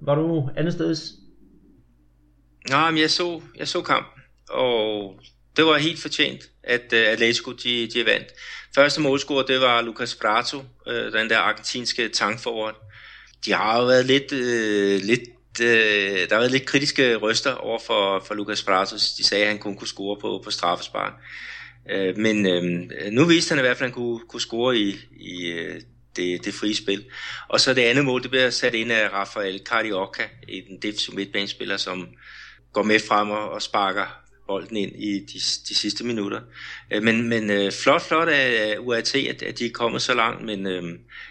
var du andet steds? Nej, men jeg så, jeg så kampen, og det var helt fortjent, at uh, Atletico de, de vandt. Første målscorer, det var Lucas Prato, uh, den der argentinske tankforward de har jo været lidt, øh, lidt øh, der har været lidt kritiske røster over for, for Lucas Pratos. De sagde, at han kun kunne score på, på straffespark. Øh, men øh, nu viste han i hvert fald, at han kunne, kunne score i, i øh, det, det frie spil. Og så det andet mål, det bliver sat ind af Rafael Carioca, en defensiv midtbanespiller, som går med frem og, og sparker bolden ind i de, de sidste minutter. Øh, men, men øh, flot, flot af UAT, at, at de er kommet så langt, men øh,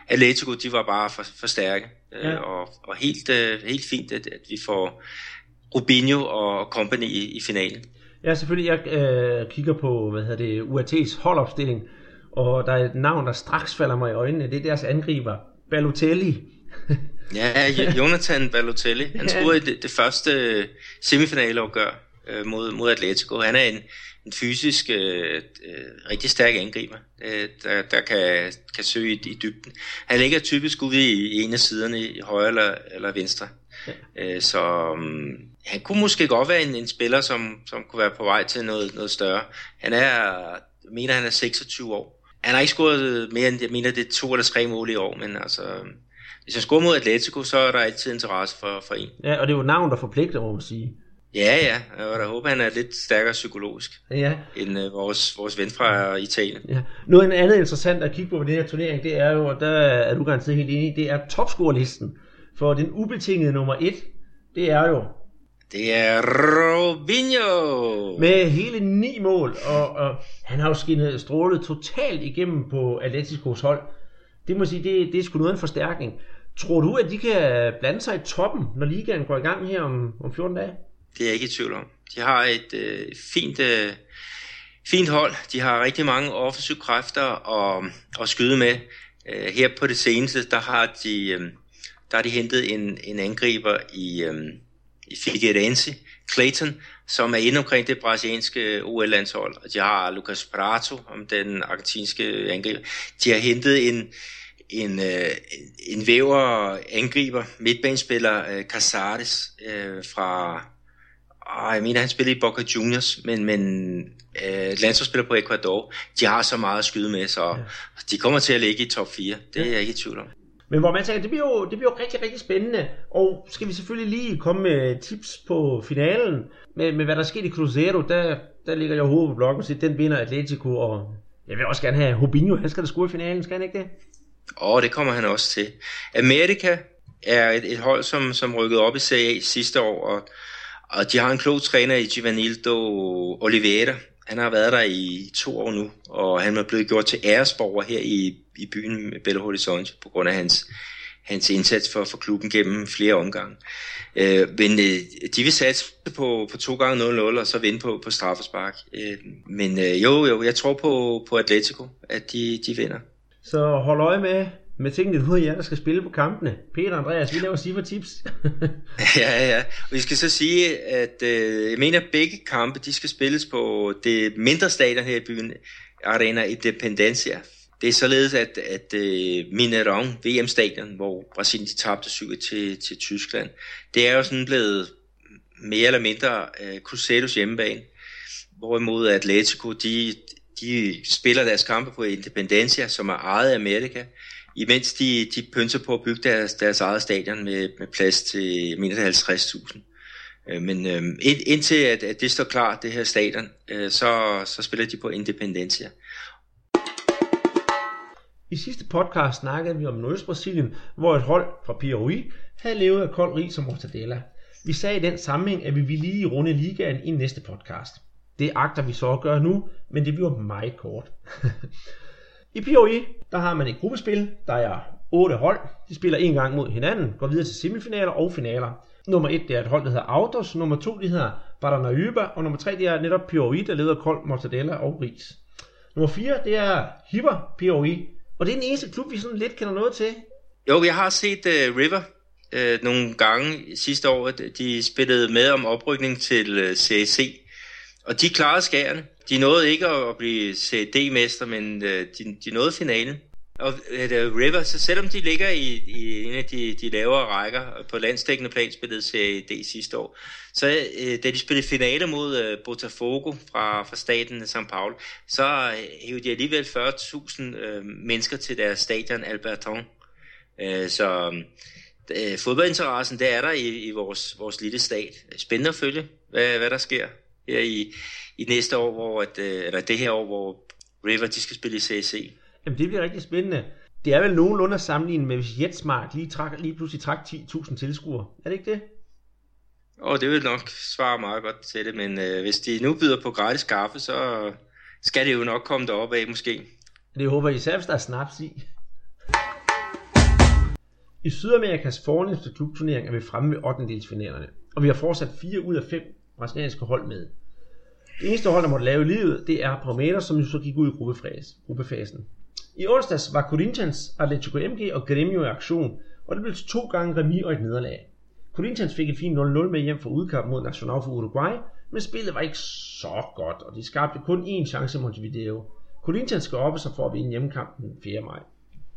Atletico, de var bare for, for stærke. Øh, ja. og, og helt, øh, helt fint, at, at vi får Rubinho og company i, i finalen. Ja, selvfølgelig. Jeg øh, kigger på, hvad hedder det, UAT's holdopstilling, og der er et navn, der straks falder mig i øjnene. Det er deres angriber, Balotelli. ja, Jonathan Balotelli. Han scorede ja. det, det første semifinaleopgør øh, mod, mod Atletico. Han er en, en fysisk øh, øh, rigtig stærk angriber, øh, der, der kan, kan søge i, i dybden. Han ligger typisk ude i, i en af siderne, i højre eller, eller venstre. Øh, så um, han kunne måske godt være en, en spiller, som, som kunne være på vej til noget, noget større. Han er, jeg mener han er 26 år. Han har ikke scoret mere end, jeg mener det er to eller tre mål i år, men altså, hvis han scorer mod Atletico, så er der altid interesse for, for en. Ja, og det er jo navn, der forpligter, må man sige. Ja, ja, og jeg håber, han er lidt stærkere psykologisk Ja, end uh, vores, vores ven fra Italien. ja. Noget andet interessant at kigge på ved den her turnering, det er jo, og der er du garanteret helt enig, det er topscorelisten. For den ubetingede nummer et, det er jo Det er Robinho! med hele ni mål, og, og han har jo skinnet strålet totalt igennem på Atleticos hold. Det må sige, det, det er sgu noget en forstærkning. Tror du, at de kan blande sig i toppen, når ligaen går i gang her om, om 14 dage? Det er jeg ikke i tvivl om. De har et øh, fint, øh, fint hold. De har rigtig mange offensive kræfter at, at skyde med. Øh, her på det seneste, der har de, øh, der har de hentet en, en angriber i, øh, i Figueirense, Clayton, som er inde omkring det brasilianske OL-landshold. Og de har Lucas Prato, om den argentinske angriber. De har hentet en, en, øh, en væver angriber, midtbanespiller øh, Casares øh, fra, åh, jeg mener han spiller i Boca Juniors, men, men øh, landsholdsspiller på Ecuador. De har så meget at skyde med, så ja. de kommer til at ligge i top 4. Det er jeg ikke i tvivl om. Men hvor man tænker, det bliver, jo, det bliver jo rigtig, rigtig spændende. Og skal vi selvfølgelig lige komme med tips på finalen. Med, med hvad der skete i Cruzeiro, der, der ligger jeg hovedet på blokken og siger, den vinder Atletico. Og jeg vil også gerne have Robinho, han skal da score i finalen, skal han ikke det? Og det kommer han også til. Amerika er et, et hold, som, som rykkede op i Serie A sidste år, og, og de har en klog træner i Givanildo Oliveira. Han har været der i to år nu, og han er blevet gjort til æresborger her i, i byen Belo Horizonte på grund af hans, hans indsats for, for klubben gennem flere omgange. Øh, men øh, de vil satse på, på to gange 0-0 og så vinde på, på straffespark. Øh, men øh, jo, jo, jeg tror på, på Atletico, at de, de vinder. Så hold øje med, med tingene, ud af jer, der skal spille på kampene. Peter og Andreas, vi laver Sifa tips. Ja, ja. Og vi skal så sige, at øh, jeg mener, at begge kampe, de skal spilles på det mindre stadion her i byen, Arena Independencia. Det er således, at, at øh, Mineirão, VM-stadion, hvor Brasilien de tabte 7 til, til Tyskland, det er jo sådan blevet mere eller mindre øh, Crusaders hjemmebane. Hvorimod Atletico, de, de spiller deres kampe på Independencia, som er ejet af Amerika, imens de, de pynser på at bygge deres, deres eget stadion med, med plads til, jeg mener 50.000. Men øh, ind, indtil at, at det står klart, det her stadion, øh, så, så spiller de på Independencia. I sidste podcast snakkede vi om Nordøst-Brasilien, hvor et hold fra Piauí havde levet af kold ris og mortadella. Vi sagde i den sammenhæng, at vi ville lige runde ligaen i næste podcast. Det agter vi så at gøre nu, men det bliver meget kort. I POE, der har man et gruppespil, der er otte hold. De spiller en gang mod hinanden, går videre til semifinaler og finaler. Nummer 1 det er et hold, der hedder Autos, nummer 2 det hedder Paranaíba, og nummer 3 det er netop POE, der leder kold mortadella og ris. Nummer 4 det er Hiver POE. og det er den eneste klub, vi sådan lidt kender noget til. Jo, jeg har set uh, River uh, nogle gange sidste år. at De spillede med om oprykning til øh, uh, CAC, og de klarede skærene. De nåede ikke at, blive CD-mester, men øh, de, de nåede finalen. Og uh, River, så selvom de ligger i, i en af de, de lavere rækker på landstækkende plan, spillede CD sidste år, så uh, da de spillede finale mod uh, Botafogo fra, fra staten São Paulo, så hævde de alligevel 40.000 uh, mennesker til deres stadion Alberton. Uh, så uh, fodboldinteressen, det er der i, i vores, vores lille stat. Spændende at følge, hvad, hvad der sker her i, i næste år, hvor at, uh, eller det her år, hvor River de skal spille i CAC. Jamen det bliver rigtig spændende. Det er vel nogenlunde at sammenligne med, hvis Jetsmart lige, trak, lige pludselig trak 10.000 tilskuere. Er det ikke det? Og det vil nok svare meget godt til det, men øh, hvis de nu byder på gratis kaffe, så skal det jo nok komme derop af måske. Det håber jeg især, hvis der er snaps i. I Sydamerikas fornemmeste klubturnering er vi fremme ved 8. delsfinalerne, og vi har fortsat 4 ud af 5 brasilianske hold med. Det eneste hold, der måtte lave livet, det er Palmeiras, som jo så gik ud i gruppefasen. I onsdags var Corinthians, Atletico MG og Grêmio i aktion, og det blev til to gange remis og et nederlag. Corinthians fik et fint 0-0 med hjem for udkamp mod Nacional for Uruguay, men spillet var ikke så godt, og de skabte kun én chance mod Montevideo. Corinthians skal oppe sig for at vinde hjemmekampen 4. maj.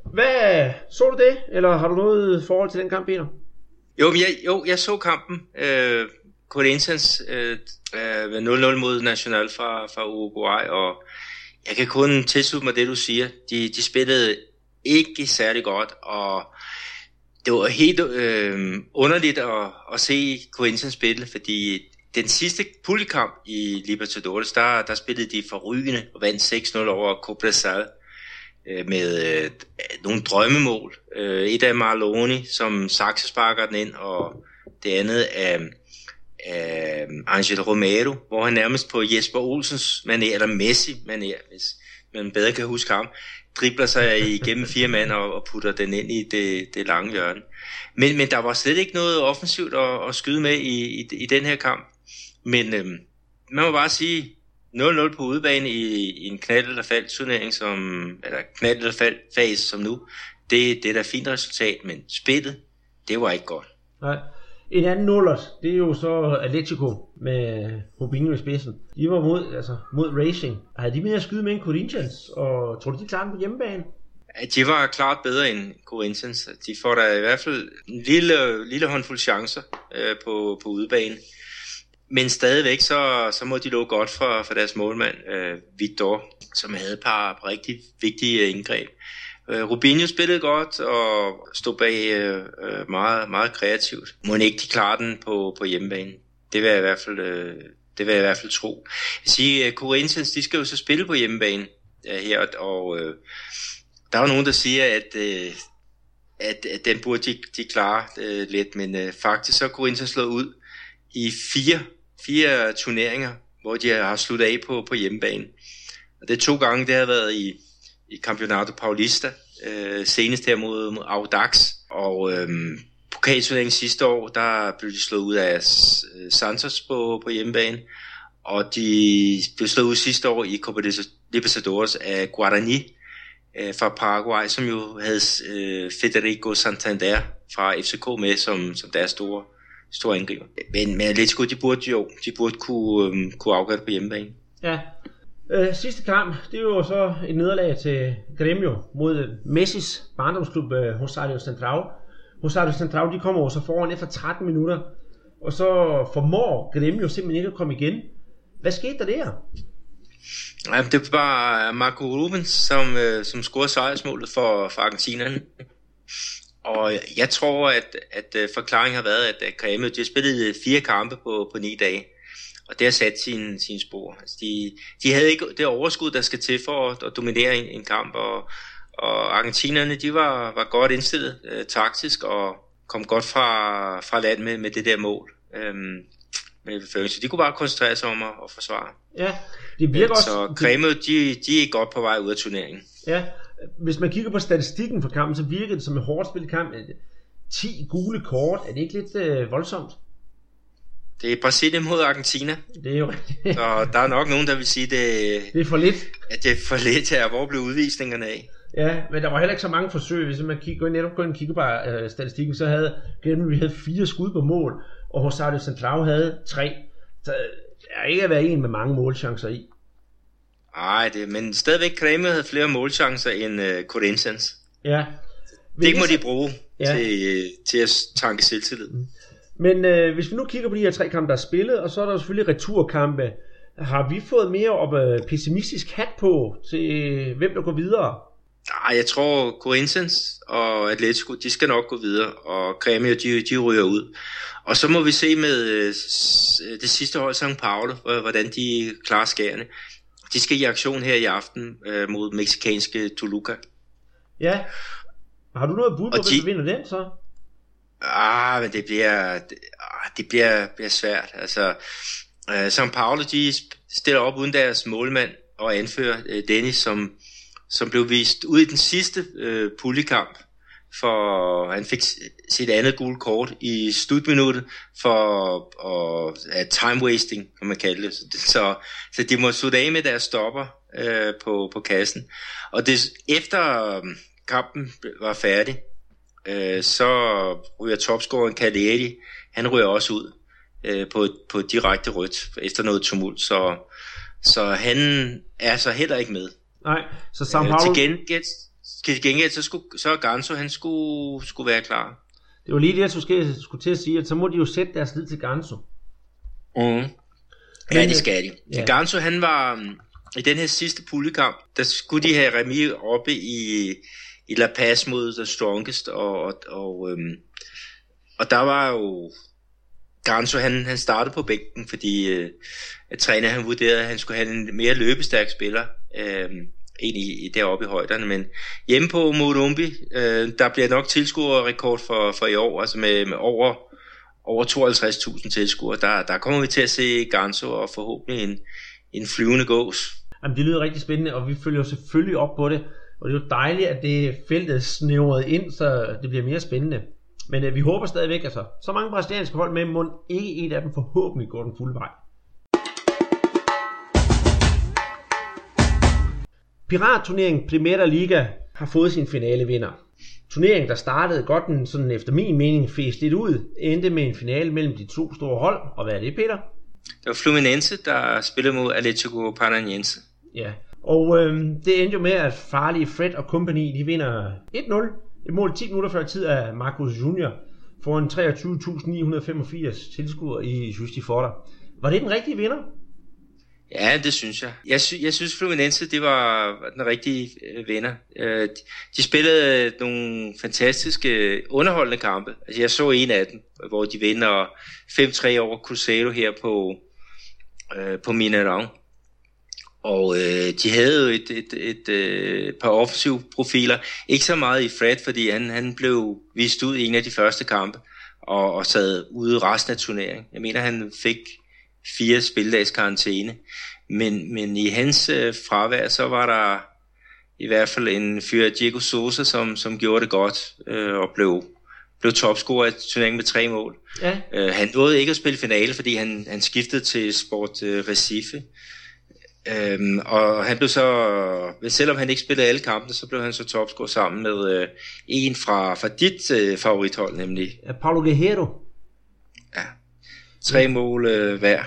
Hvad, så du det, eller har du noget forhold til den kamp, Peter? Jo, men jeg, jo, jeg så kampen. Øh, Corinthians øh, øh, 0-0 mod Nacional fra, fra Uruguay, og jeg kan kun tilslutte mig det, du siger. De, de spillede ikke særlig godt, og det var helt øh, underligt at, at se Corinthians spille, fordi den sidste puljekamp i Libertadores, der, der spillede de forrygende og vandt 6-0 over Cobresal øh, med øh, nogle drømmemål. Øh, et af Marloni, som Saxe sparker den ind, og det andet af, af Angel Romero, hvor han nærmest på Jesper Olsens manér, eller Messi manér, hvis man bedre kan huske ham, dribler sig igennem fire mand og, og putter den ind i det, det lange hjørne. Men, men der var slet ikke noget offensivt at, at skyde med i, i, i den her kamp. Men øhm, man må bare sige, 0-0 på udebane i, i en knald eller fald turnering, som, eller knald eller fald fase som nu, det, det er da fint resultat, men spillet, det var ikke godt. Nej. En anden nullers, det er jo så Atletico med Rubinho i spidsen. De var mod, altså, mod Racing. Havde de mere at skyde med end Corinthians, og tror du, de klarer den på hjemmebane? Ja, de var klart bedre end Corinthians. De får da i hvert fald en lille, lille håndfuld chancer øh, på, på udebane. Men stadigvæk, så, så må de lå godt for, for deres målmand, øh, Victor, som havde et par rigtig vigtige indgreb. Øh, Rubinho spillede godt og stod bag øh, meget, meget kreativt. Må ikke de klare den på, på hjemmebane. Det vil jeg i hvert fald, øh, det vil jeg i hvert fald tro. Jeg siger, at øh, Corinthians, de skal jo så spille på hjemmebane øh, her, og øh, der er jo nogen, der siger, at, øh, at, at den burde de, de klare øh, lidt, men øh, faktisk så er Corinthians slået ud i fire, fire turneringer, hvor de har sluttet af på, på hjemmebane. Og det er to gange, det har været i, i Campeonato Paulista, øh, senest her mod, mod Audax, og øh, pokalturneringen sidste år, der blev de slået ud af øh, Santos på, på hjemmebane, og de blev slået ud sidste år i Copa Libertadores af Guarani øh, fra Paraguay, som jo havde øh, Federico Santander fra FCK med som, som deres store, store angriber. Men, men Atletico, de burde jo de burde kunne, øh, kunne afgøre det på hjemmebane. Ja, Øh, sidste kamp, det var så et nederlag til Gremio mod Messis barndomsklub øh, Rosario Central. Rosario Central, de kommer jo så foran efter 13 minutter, og så formår Gremio simpelthen ikke at komme igen. Hvad skete der der? Ja, det var Marco Rubens, som, øh, som scorede sejrsmålet for, for Argentinerne. Og jeg tror, at, at øh, forklaringen har været, at Gremio de har spillet fire kampe på, på ni dage og det har sat sine, sin spor. Altså de, de havde ikke det overskud, der skal til for at, at dominere en, en kamp, og, og argentinerne, de var, var godt indstillet øh, taktisk, og kom godt fra, fra land med, med det der mål. Øhm, med så de kunne bare koncentrere sig om at, at forsvare. Ja, det virker også... Så Kremø, de, de er godt på vej ud af turneringen. Ja, hvis man kigger på statistikken for kampen, så virker det som en hårdt spillet kamp. 10 gule kort, er det ikke lidt øh, voldsomt? Det er Brasilien mod Argentina. Det er jo rigtigt. Så der er nok nogen, der vil sige, det, det er for lidt. At det er for lidt her. Hvor blev udvisningerne af? Ja, men der var heller ikke så mange forsøg. Hvis man kigger, netop går ind og kigger på uh, statistikken, så havde vi havde fire skud på mål, og Rosario Central havde tre. Så der er ikke at være en med mange målchancer i. Nej, det, men stadigvæk Kreme havde flere målchancer end uh, Corinthians. Ja. det må de bruge ja. til, til at tanke selvtillid. Mm. Men øh, hvis vi nu kigger på de her tre kampe, der er spillet, og så er der selvfølgelig returkampe, har vi fået mere op øh, pessimistisk hat på til hvem der går videre? Nej, jeg tror Corinthians og Atletico, de skal nok gå videre, og Grêmio, de, de ryger ud. Og så må vi se med øh, det sidste hold, São Paulo, hvordan de klarer skærene. De skal i aktion her i aften øh, mod meksikanske Toluca. Ja. Har du noget bud på, hvem de... vinder den så? Ah, men det bliver, det, ah, det bliver, bliver svært. Altså, øh, São Paulo, de stiller op uden deres målmand og anfører øh, Dennis, som, som blev vist ud i den sidste øh, puljekamp, for han fik sit andet gule kort i slutminuttet for og, uh, time wasting, kan man kalde det. Så, så de må slutte af med deres stopper øh, på, på kassen. Og det, efter øh, kampen var færdig, øh, så ryger topscoren Cagliari, han ryger også ud øh, på, på direkte rødt efter noget tumult, så, så han er så heller ikke med. Nej, så Paulo... Øh, til gengæld, til gengæld så, skulle, så Ganso, han skulle, skulle være klar. Det var lige det, jeg skulle, skulle til at sige, at så må de jo sætte deres lid til Ganso. Mm. Ja, det skal de. Ja. Ganso, han var, i den her sidste puljekamp, der skulle de have Remi oppe i, i La Paz mod The Strongest, og, og, og, øhm, og der var jo Ganso, han, han startede på bænken, fordi øh, træner han vurderede, at han skulle have en mere løbestærk spiller, øh, ind i, i deroppe i højderne, men hjemme på Modumbi, øh, der bliver nok tilskuerrekord for, for i år, altså med, med over, over 52.000 tilskuere. Der, der kommer vi til at se Ganso og forhåbentlig en, en flyvende gås. Jamen, det lyder rigtig spændende, og vi følger selvfølgelig op på det. Og det er jo dejligt, at det feltet snævret ind, så det bliver mere spændende. Men øh, vi håber stadigvæk, altså, så mange brasilianske hold med, må ikke en af dem forhåbentlig går den fulde vej. Piratturneringen Primera Liga har fået sin finale vinder. Turneringen, der startede godt den sådan efter min mening fæst lidt ud, endte med en finale mellem de to store hold. Og hvad er det, Peter? Det var Fluminense, der spillede mod Atletico Paranaense. Ja, og øh, det endte jo med, at farlige Fred og company, de vinder 1-0. Et mål 10 minutter før tid af Marcus Junior foran 23.985 tilskuere i Justi Forter. Var det den rigtige vinder? Ja, det synes jeg. Jeg, sy- jeg synes Fluminense, det var den rigtige øh, vinder. Øh, de, de spillede øh, nogle fantastiske øh, underholdende kampe. Altså, jeg så en af dem, hvor de vinder 5-3 over Cruzeiro her på, øh, på Mineirão. Og øh, de havde jo et, et, et, et øh, par offensive profiler. Ikke så meget i Fred, fordi han, han blev vist ud i en af de første kampe og, og sad ude resten af turneringen. Jeg mener, han fik fire spildags karantæne. Men, men i hans øh, fravær, så var der i hvert fald en fyr Diego Sosa, som, som gjorde det godt øh, og blev, blev topscorer i turneringen med tre mål. Ja. Øh, han nåede ikke at spille finale, fordi han, han skiftede til Sport øh, Recife. Øhm, og han blev så, selvom han ikke spillede alle kampene, så blev han så topscorer sammen med øh, en fra, fra dit øh, favorithold, nemlig Paulo Guerrero. Ja, tre mål øh, hver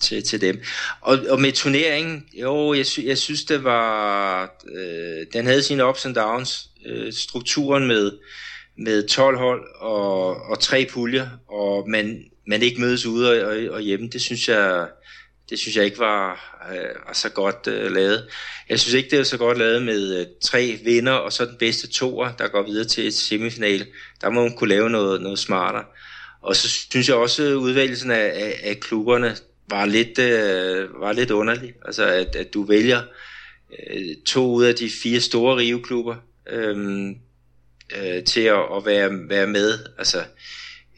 til, til dem. Og, og med turneringen, jo, jeg, sy, jeg synes, det var, øh, den havde sine ups and downs. Øh, strukturen med, med 12 hold og, og tre puljer, og man, man ikke mødes ude og, og, og hjemme, det synes jeg, det synes jeg ikke var, øh, var så godt øh, lavet. Jeg synes ikke, det er så godt lavet med øh, tre vinder, og så den bedste toer, der går videre til et semifinal. Der må man kunne lave noget, noget smartere. Og så synes jeg også, at udvælgelsen af, af, af klubberne var lidt, øh, var lidt underlig. Altså, at, at du vælger øh, to ud af de fire store riveklubber øh, øh, til at, at være, være med. Altså,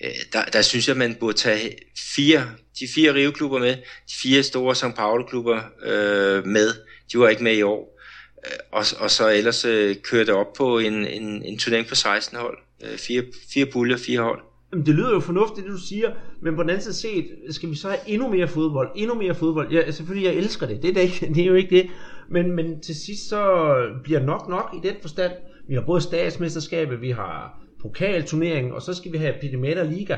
øh, der, der synes jeg, man burde tage fire de fire Rio-klubber med, de fire store São Paulo-klubber øh, med. De var ikke med i år. Øh, og, og så ellers øh, kørte op på en, en, en turnering på 16 hold. Øh, fire, fire puljer, fire hold. Jamen, det lyder jo fornuftigt, det du siger, men på den anden side set, skal vi så have endnu mere fodbold, endnu mere fodbold. Ja, selvfølgelig, jeg elsker det, det er, ikke, det er jo ikke det. Men, men til sidst så bliver nok nok i den forstand. Vi har både statsmesterskabet, vi har pokalturnering, og så skal vi have Pirimeta Liga.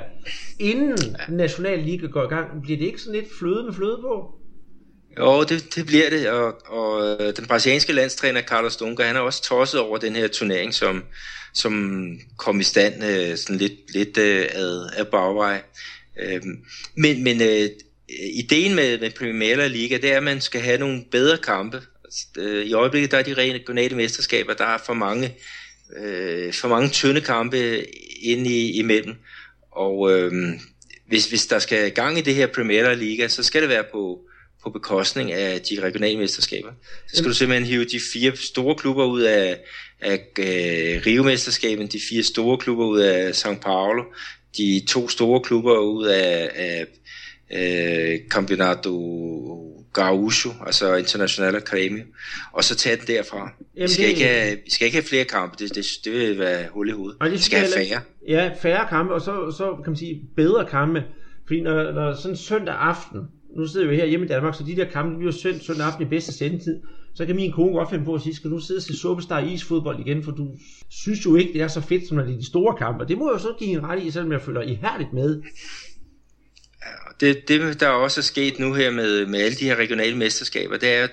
Inden ja. National Liga går i gang, bliver det ikke sådan lidt fløde med fløde på? Jo, det, det bliver det, og, og øh, den brasilianske landstræner Carlos Dunga, han er også tosset over den her turnering, som, som kom i stand øh, sådan lidt, lidt øh, ad, ad bagvej. Øh, men men øh, ideen med, med Primera Liga, det er, at man skal have nogle bedre kampe. Altså, øh, I øjeblikket der er de regionale mesterskaber, der er for mange øh, for mange tynde kampe ind i, imellem. Og øh, hvis, hvis der skal gang i det her Premier Liga, så skal det være på, på bekostning af de regionale mesterskaber. Så skal du simpelthen hive de fire store klubber ud af, af øh, Rio-mesterskaben, de fire store klubber ud af São Paulo, de to store klubber ud af, af øh, Campeonato Gaúcho, altså International Academy, og så tage den derfra. Jamen, vi, skal det... ikke have, vi skal ikke have flere kampe, det, det, det vil være hul i hovedet. vi skal have færre. Ja, færre kampe, og så, så kan man sige bedre kampe. Fordi når, når sådan søndag aften, nu sidder vi her hjemme i Danmark, så de der kampe, vi sendt søndag aften i bedste sendetid, så kan min kone godt finde på at sige, skal du sidde og se Superstar isfodbold igen, for du synes jo ikke, det er så fedt, som når det er de store kampe. Det må jeg jo så give en ret i, selvom jeg følger ihærdigt med det, det, der også er sket nu her med, med alle de her regionale mesterskaber, det er,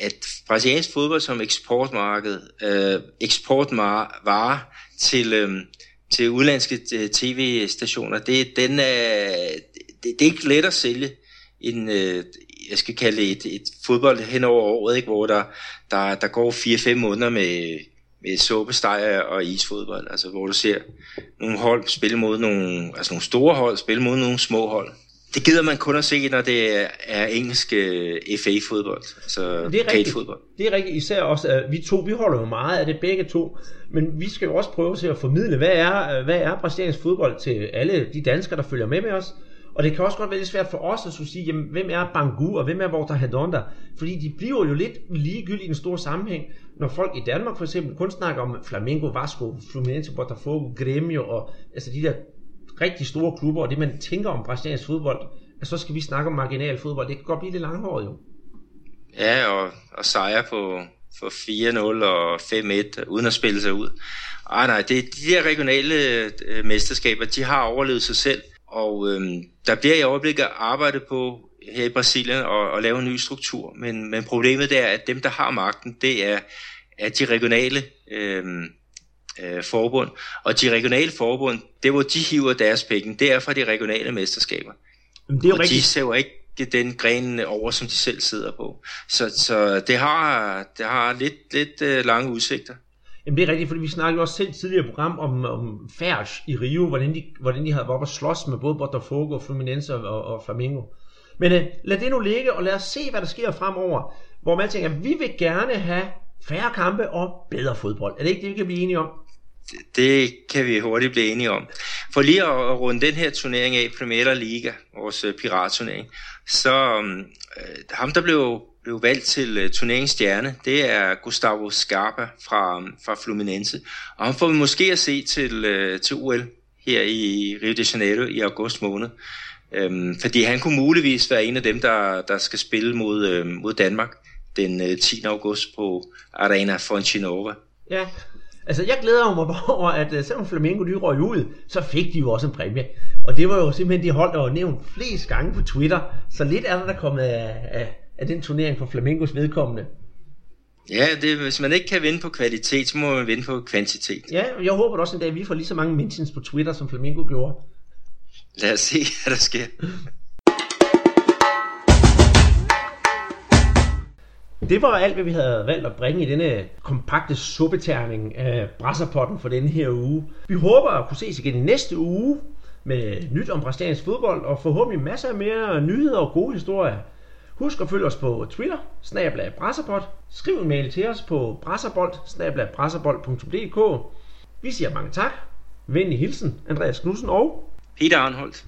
at brasiliansk fodbold som eksportmarked, øh, eksportvare til, øh, til udlandske øh, tv-stationer, det, den er, det, det er ikke let at sælge en, øh, jeg skal kalde et, et fodbold hen over året, ikke, hvor der, der, der går 4-5 måneder med, med såbestejer og isfodbold, altså hvor du ser nogle hold spille mod nogle, altså nogle store hold spille mod nogle små hold. Det gider man kun at se, når det er, engelsk øh, FA-fodbold, altså det er rigtigt. fodbold. Det er rigtigt, især også, at vi to, vi holder jo meget af det begge to, men vi skal jo også prøve til at formidle, hvad er, hvad er brasiliansk fodbold til alle de danskere, der følger med med os, og det kan også godt være lidt svært for os at skulle sige, jamen, hvem er Bangu, og hvem er Volta Hedonda? Fordi de bliver jo lidt ligegyldige i den store sammenhæng, når folk i Danmark for eksempel kun snakker om Flamengo, Vasco, Fluminense, Botafogo, Grêmio, og altså de der rigtig store klubber, og det man tænker om brasiliansk fodbold, at så skal vi snakke om marginal fodbold. Det kan godt blive lidt langhåret jo. Ja, og, og sejre på, for 4-0 og 5-1, uden at spille sig ud. Ej nej, det, de der regionale øh, mesterskaber, de har overlevet sig selv. Og øhm, der bliver i øjeblikket arbejdet på her i Brasilien og, at lave en ny struktur. Men, men problemet det er, at dem, der har magten, det er, er de regionale øhm, øh, forbund. Og de regionale forbund, det hvor de hiver deres penge, det er fra de regionale mesterskaber. Men det er og rigtigt. de ser jo ikke den gren over, som de selv sidder på. Så, så det har, det har lidt, lidt øh, lange udsigter. Jamen det er rigtigt, fordi vi snakkede også selv tidligere program om, om Færge i Rio, hvordan de, hvordan de havde været oppe og slås med både Botafogo, Fluminense og, og Flamengo. Men uh, lad det nu ligge, og lad os se, hvad der sker fremover. Hvor man tænker, vi vil gerne have færre kampe og bedre fodbold. Er det ikke det, vi kan blive enige om? Det, kan vi hurtigt blive enige om. For lige at, runde den her turnering af, Premier Liga, vores øh, piratturnering, så mm, øh, ham, der blev blev valgt til øh, turneringens turneringsstjerne, det er Gustavo Scarpa fra, mm, fra Fluminense. Og han får vi måske at se til, øh, til OL her i Rio de Janeiro i august måned. Øhm, fordi han kunne muligvis være en af dem, der, der skal spille mod, øh, mod Danmark den øh, 10. august på Arena Fontinova. Ja, altså jeg glæder mig over, at uh, selvom Flamengo de røg ud, så fik de jo også en præmie. Og det var jo simpelthen de hold, der var nævnt flest gange på Twitter. Så lidt er der, der kommet af, af af den turnering for Flamingos vedkommende. Ja, det, hvis man ikke kan vinde på kvalitet, så må man vinde på kvantitet. Ja, jeg håber også en dag, at vi får lige så mange mentions på Twitter, som Flamingo gjorde. Lad os se, hvad der sker. Det var alt, hvad vi havde valgt at bringe i denne kompakte suppeterning af brasserpotten for denne her uge. Vi håber at kunne ses igen i næste uge med nyt om brasiliansk fodbold og forhåbentlig masser af mere nyheder og gode historier Husk at følge os på Twitter, snablag brasserbold. Skriv en mail til os på brasserbold, brasserbold.dk. Vi siger mange tak. Venlig hilsen, Andreas Knudsen og Peter Arnholdt.